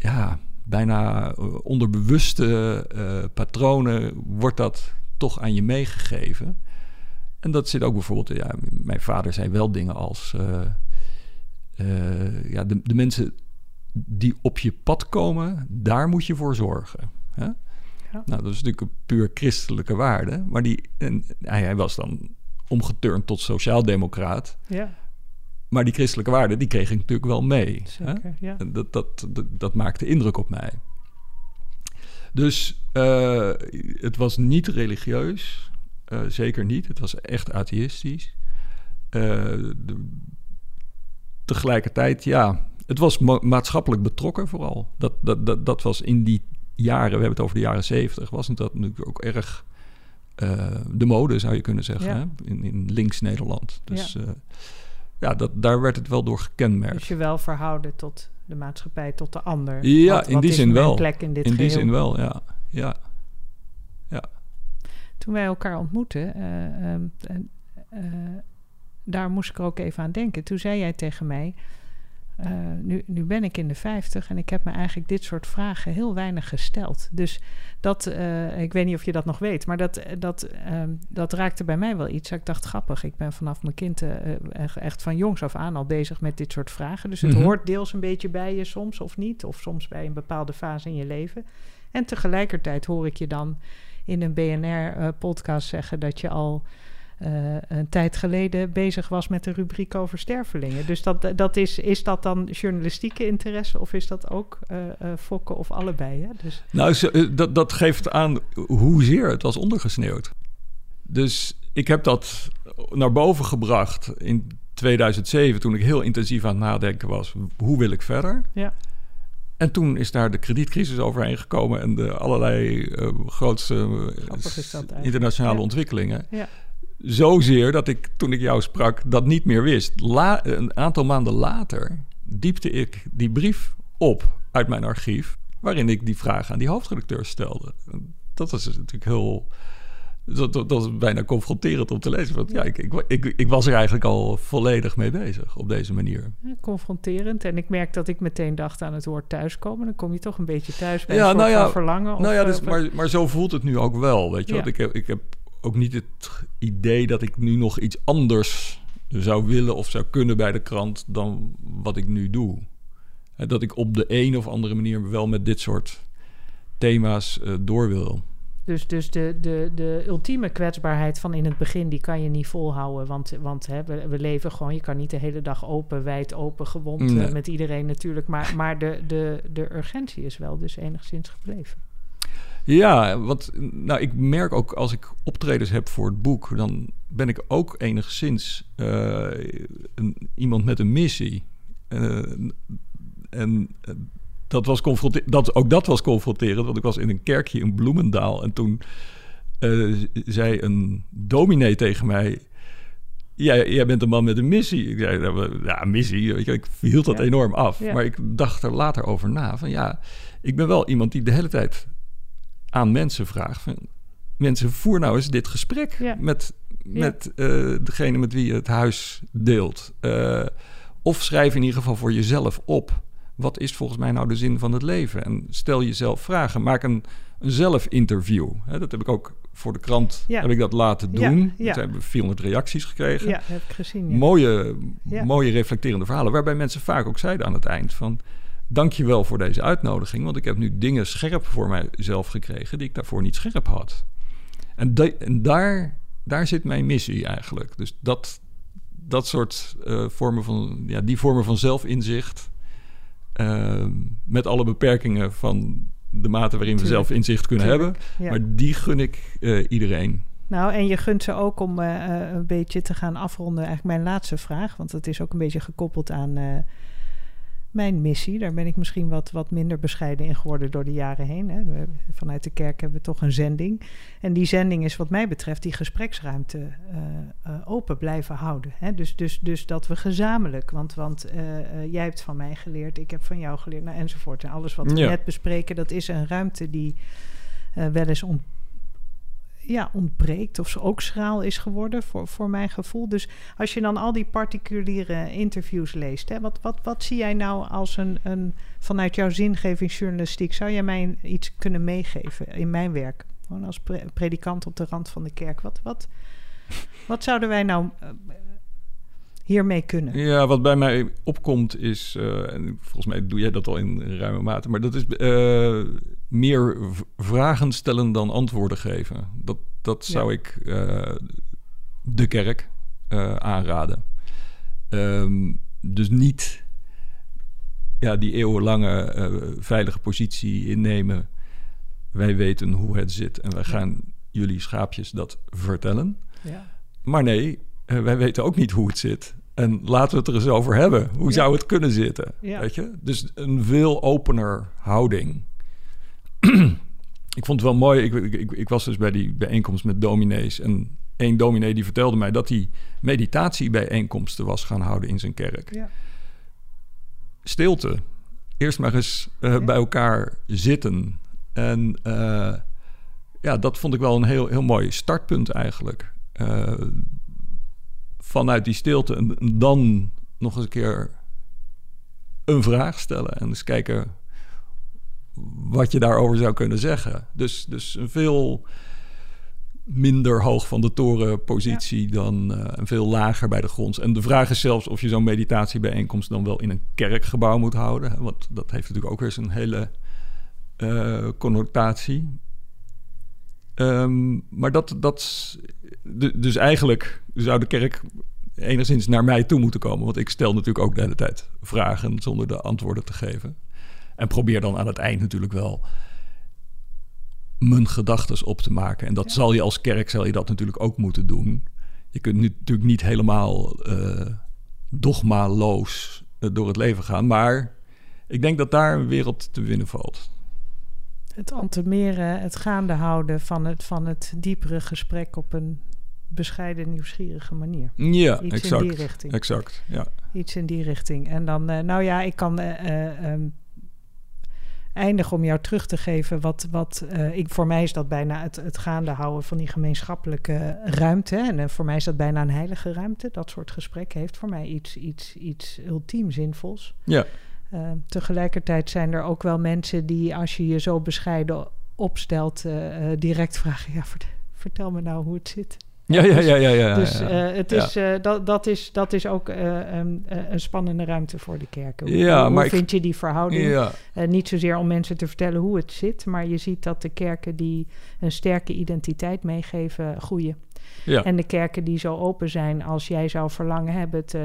ja, bijna onderbewuste uh, patronen wordt dat toch aan je meegegeven. En dat zit ook bijvoorbeeld, ja, mijn vader zei wel dingen als, uh, ja, de, de mensen die op je pad komen, daar moet je voor zorgen. Hè? Ja. Nou, dat is natuurlijk een puur christelijke waarde. Maar die, en hij, hij was dan omgeturnd tot sociaaldemocraat. Ja. Maar die christelijke waarden, die kreeg ik natuurlijk wel mee. Zeker, hè? Ja. Dat, dat, dat, dat, maakte indruk op mij. Dus uh, het was niet religieus. Uh, zeker niet. Het was echt atheïstisch. Uh, de, tegelijkertijd, ja, het was ma maatschappelijk betrokken vooral. Dat, dat, dat, dat was in die jaren, we hebben het over de jaren zeventig, was dat natuurlijk ook erg de mode, zou je kunnen zeggen, Ja. hè? In, in links-Nederland. Dus Ja. Ja, ja dat, daar werd het wel door gekenmerkt. Dus je wel verhouden tot de maatschappij, tot de ander. Ja, Wat- in wat die zin wel. plek in dit in die zin wel, ja. ja. Toen wij elkaar ontmoetten, eh, ehm, eh, eh, daar moest ik er ook even aan denken. Toen zei jij tegen mij, eh, nu, nu ben ik in de 50 en ik heb me eigenlijk dit soort vragen heel weinig gesteld. Dus dat, eh, ik weet niet of je dat nog weet, maar dat, dat, ehm, dat raakte bij mij wel iets. Ik dacht, grappig, ik ben vanaf mijn kind eh, echt- van jongs af aan al bezig met dit soort vragen. Dus het Mhm. hoort deels een beetje bij je soms of niet, of soms bij een bepaalde fase in je leven. En tegelijkertijd hoor ik je dan in een BNR-podcast zeggen dat je al eh, een tijd geleden bezig was met een rubriek over stervelingen. Dus dat, dat is, is dat dan journalistieke interesse of is dat ook eh, eh, fokken of allebei? Hè? Dus, Nou, eh, dat, dat geeft aan hoezeer het was ondergesneeuwd. Dus ik heb dat naar boven gebracht in 2007, toen ik heel intensief aan het nadenken was. Hoe wil ik verder? Ja. En toen is daar de kredietcrisis overheen gekomen en de allerlei eh, grootste eh, internationale Ja. ontwikkelingen. Ja. Zozeer dat ik toen ik jou sprak dat niet meer wist. La, een aantal maanden later diepte ik die brief op uit mijn archief, waarin ik die vraag aan die hoofdredacteur stelde. Dat was natuurlijk heel. Dat, dat, was bijna confronterend om te lezen. Want ja, ik, ik, ik, ik, was er eigenlijk al volledig mee bezig op deze manier. confronterend. En ik merk dat ik meteen dacht aan het woord thuiskomen. Dan kom je toch een beetje thuis bij ja, nou ja, verlangen. Of, nou ja, dus, maar, maar zo voelt het nu ook wel. Weet je, ja. ik, heb, ik heb ook niet het idee dat ik nu nog iets anders zou willen of zou kunnen bij de krant dan wat ik nu doe. Dat ik op de een of andere manier wel met dit soort thema's uh, door wil. Dus, dus de, de, de ultieme kwetsbaarheid van in het begin, die kan je niet volhouden. Want, want hè, we, we leven gewoon, je kan niet de hele dag open, wijd open, gewond eh, met iedereen natuurlijk. Maar, maar de, de, de urgentie is wel dus enigszins gebleven. Ja, want nou, ik merk ook als ik optredens heb voor het boek, dan ben ik ook enigszins uh, een, iemand met een missie. Uh, en eh, dat was dat, ook dat was confronterend, want ik was in een kerkje in Bloemendaal en toen zei een dominee tegen mij: Jij, jij bent een man met een missie. Ik zei, ja, missie. Weet je, ik hield dat enorm af. Maar ik dacht er later over na. Van ja, ik ben wel iemand die de hele tijd aan mensen vraag. Van, mensen, voer nou eens dit gesprek met, met uh, degene met wie je het huis deelt. Uh, of schrijf in ieder geval voor jezelf op. Wat is volgens mij nou de zin van het leven? En stel jezelf vragen. Maak een, een zelfinterview. dat heb ik ook voor de krant heb ik dat laten doen. Ja, We hebben 400 reacties gekregen. Ja, heb ik gezien. Mooie, mooie reflecterende verhalen. Waarbij mensen vaak ook zeiden aan het eind van dank je wel voor deze uitnodiging, want ik heb nu dingen scherp voor mijzelf gekregen die ik daarvoor niet scherp had. En, en daar, daar zit mijn missie eigenlijk. Dus dat, dat soort uh, vormen van, ja, die vormen van zelfinzicht, uh, met alle beperkingen van de mate waarin we zelfinzicht kunnen hebben, maar die gun ik uh, iedereen. Nou, en je gunt ze ook om een beetje te gaan afronden. Eigenlijk mijn laatste vraag, want dat is ook een beetje gekoppeld aan mijn missie. Daar ben ik misschien wat, wat minder bescheiden in geworden door de jaren heen. Hè. Vanuit de kerk hebben we toch een zending. En die zending is wat mij betreft die gespreksruimte uh, uh, open blijven houden. Hè. Dus, dus, dus dat we gezamenlijk, want, want uh, jij hebt van mij geleerd, ik heb van jou geleerd, nou, enzovoort. En alles wat we net bespreken, dat is een ruimte die wel eens ont ja, ontbreekt of ze ook schraal is geworden voor, voor mijn gevoel. Dus als je dan al die particuliere interviews leest, hè, wat, wat, wat zie jij nou als een, een vanuit jouw zingevingsjournalistiek? Zou jij mij iets kunnen meegeven in mijn werk? Gewoon als predikant op de rand van de kerk. Wat, wat, wat zouden wij nou uh, hiermee kunnen? Ja, wat bij mij opkomt is, uh, en volgens mij doe jij dat al in ruime mate, maar dat is uh, meer vragen stellen dan antwoorden geven. Dat, dat zou ik uh, de kerk uh, aanraden. Um, dus niet ja, die eeuwenlange uh, veilige positie innemen. Wij weten hoe het zit en wij gaan jullie schaapjes dat vertellen. Ja. Maar nee, wij weten ook niet hoe het zit. En laten we het er eens over hebben. Hoe zou het kunnen zitten? Weet je? Dus een veel opener houding. ik vond het wel mooi. Ik, ik, ik, was dus bij die bijeenkomst met dominees. En één dominee die vertelde mij dat hij meditatiebijeenkomsten was gaan houden in zijn kerk. Ja. Stilte. Eerst maar eens uh, bij elkaar zitten. En uh, ja, dat vond ik wel een heel, heel mooi startpunt eigenlijk. Uh, vanuit die stilte en dan nog eens een keer een vraag stellen. En eens kijken wat je daarover zou kunnen zeggen. Dus, dus een veel minder hoog van de toren positie dan uh, een veel lager bij de grond. En de vraag is zelfs of je zo'n meditatiebijeenkomst dan wel in een kerkgebouw moet houden. Want dat heeft natuurlijk ook weer zijn hele uh, connotatie. Um, maar dat, dat. Dus eigenlijk zou de kerk enigszins naar mij toe moeten komen. Want ik stel natuurlijk ook de hele tijd vragen zonder de antwoorden te geven. En probeer dan aan het eind natuurlijk wel mijn gedachten op te maken. En dat zal je als kerk zal je dat natuurlijk ook moeten doen. Je kunt nu natuurlijk niet helemaal uh, dogmaloos uh, door het leven gaan. Maar ik denk dat daar een wereld te winnen valt. Het antemeren, het gaande houden van het, van het diepere gesprek op een bescheiden, nieuwsgierige manier. Ja, Iets exact. in die richting. Exact, ja. Iets in die richting. En dan, eh, nou ja, ik kan eh, eindigen om jou terug te geven. Wat, wat eh, ik, voor mij is dat bijna het, het gaande houden van die gemeenschappelijke ruimte. En eh, voor mij is dat bijna een heilige ruimte. Dat soort gesprek heeft voor mij iets, iets, iets ultiem zinvols. Ja, Eh, tegelijkertijd zijn er ook wel mensen die, als je je zo bescheiden opstelt, direct vragen: ja, vert- vertel me nou hoe het zit. Ja, ja, ja, ja. ja, dus ja. eh, het Ja. is, eh, dat, dat, is, dat is ook eh, ehm, eh, een spannende ruimte voor de kerken. Hoe, Ja, hoe maar ik- vind je die verhouding? niet zozeer om mensen te vertellen hoe het zit, maar je ziet dat de kerken die een sterke identiteit meegeven, groeien. Ja. En de kerken die zo open zijn als jij zou verlangen, hebben het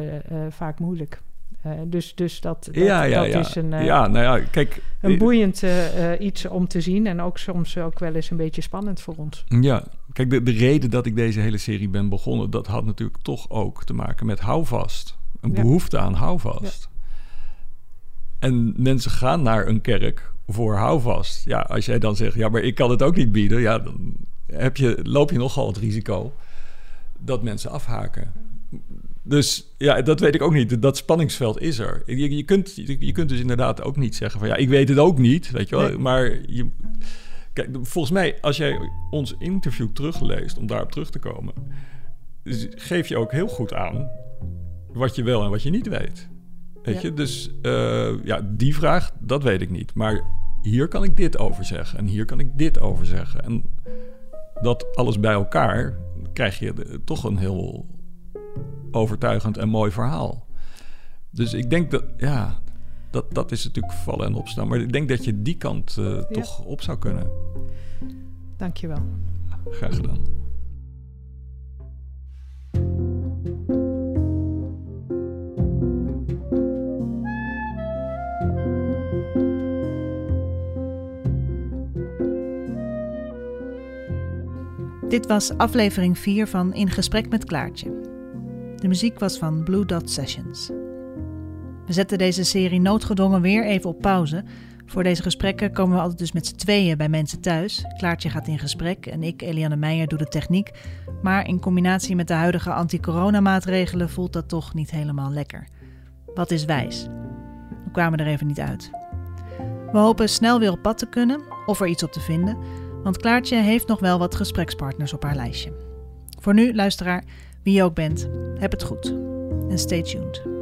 vaak moeilijk. Eh, dus, dus dat, dat, ja, ja, dat ja. is een, eh, ja, nou ja, kijk. een boeiend eh, iets om te zien en ook soms ook wel eens een beetje spannend voor ons. Ja, kijk, de, de reden dat ik deze hele serie ben begonnen, dat had natuurlijk toch ook te maken met houvast. Een Ja. behoefte aan houvast. En mensen gaan naar een kerk voor houvast. Ja, als jij dan zegt, ja, maar ik kan het ook niet bieden, ja, dan heb je, loop je nogal het risico dat mensen afhaken. Dus ja, dat weet ik ook niet. Dat spanningsveld is er. Je, je, kunt, je, kunt dus inderdaad ook niet zeggen van ja, ik weet het ook niet, weet je wel. Nee. Maar je, kijk, volgens mij, als jij ons interview terugleest, om daarop terug te komen, geef je ook heel goed aan wat je wel en wat je niet weet. Weet Ja. je, dus eh, ja, die vraag, dat weet ik niet. Maar hier kan ik dit over zeggen en hier kan ik dit over zeggen. En dat alles bij elkaar krijg je toch een heel overtuigend en mooi verhaal. Dus ik denk dat, ja, dat, dat is natuurlijk vallen en opstaan. Maar ik denk dat je die kant eh, toch op zou kunnen. Dankjewel. Graag gedaan. Dit was aflevering 4 van In Gesprek met Klaartje. De muziek was van Blue Dot Sessions. We zetten deze serie noodgedwongen weer even op pauze. Voor deze gesprekken komen we altijd dus met z'n tweeën bij mensen thuis. Klaartje gaat in gesprek en ik, Eliane Meijer, doe de techniek. Maar in combinatie met de huidige anti-coronamaatregelen voelt dat toch niet helemaal lekker. Wat is wijs? We kwamen er even niet uit. We hopen snel weer op pad te kunnen of er iets op te vinden. Want Klaartje heeft nog wel wat gesprekspartners op haar lijstje. Voor nu, luisteraar, wie je ook bent, heb het goed. En stay tuned.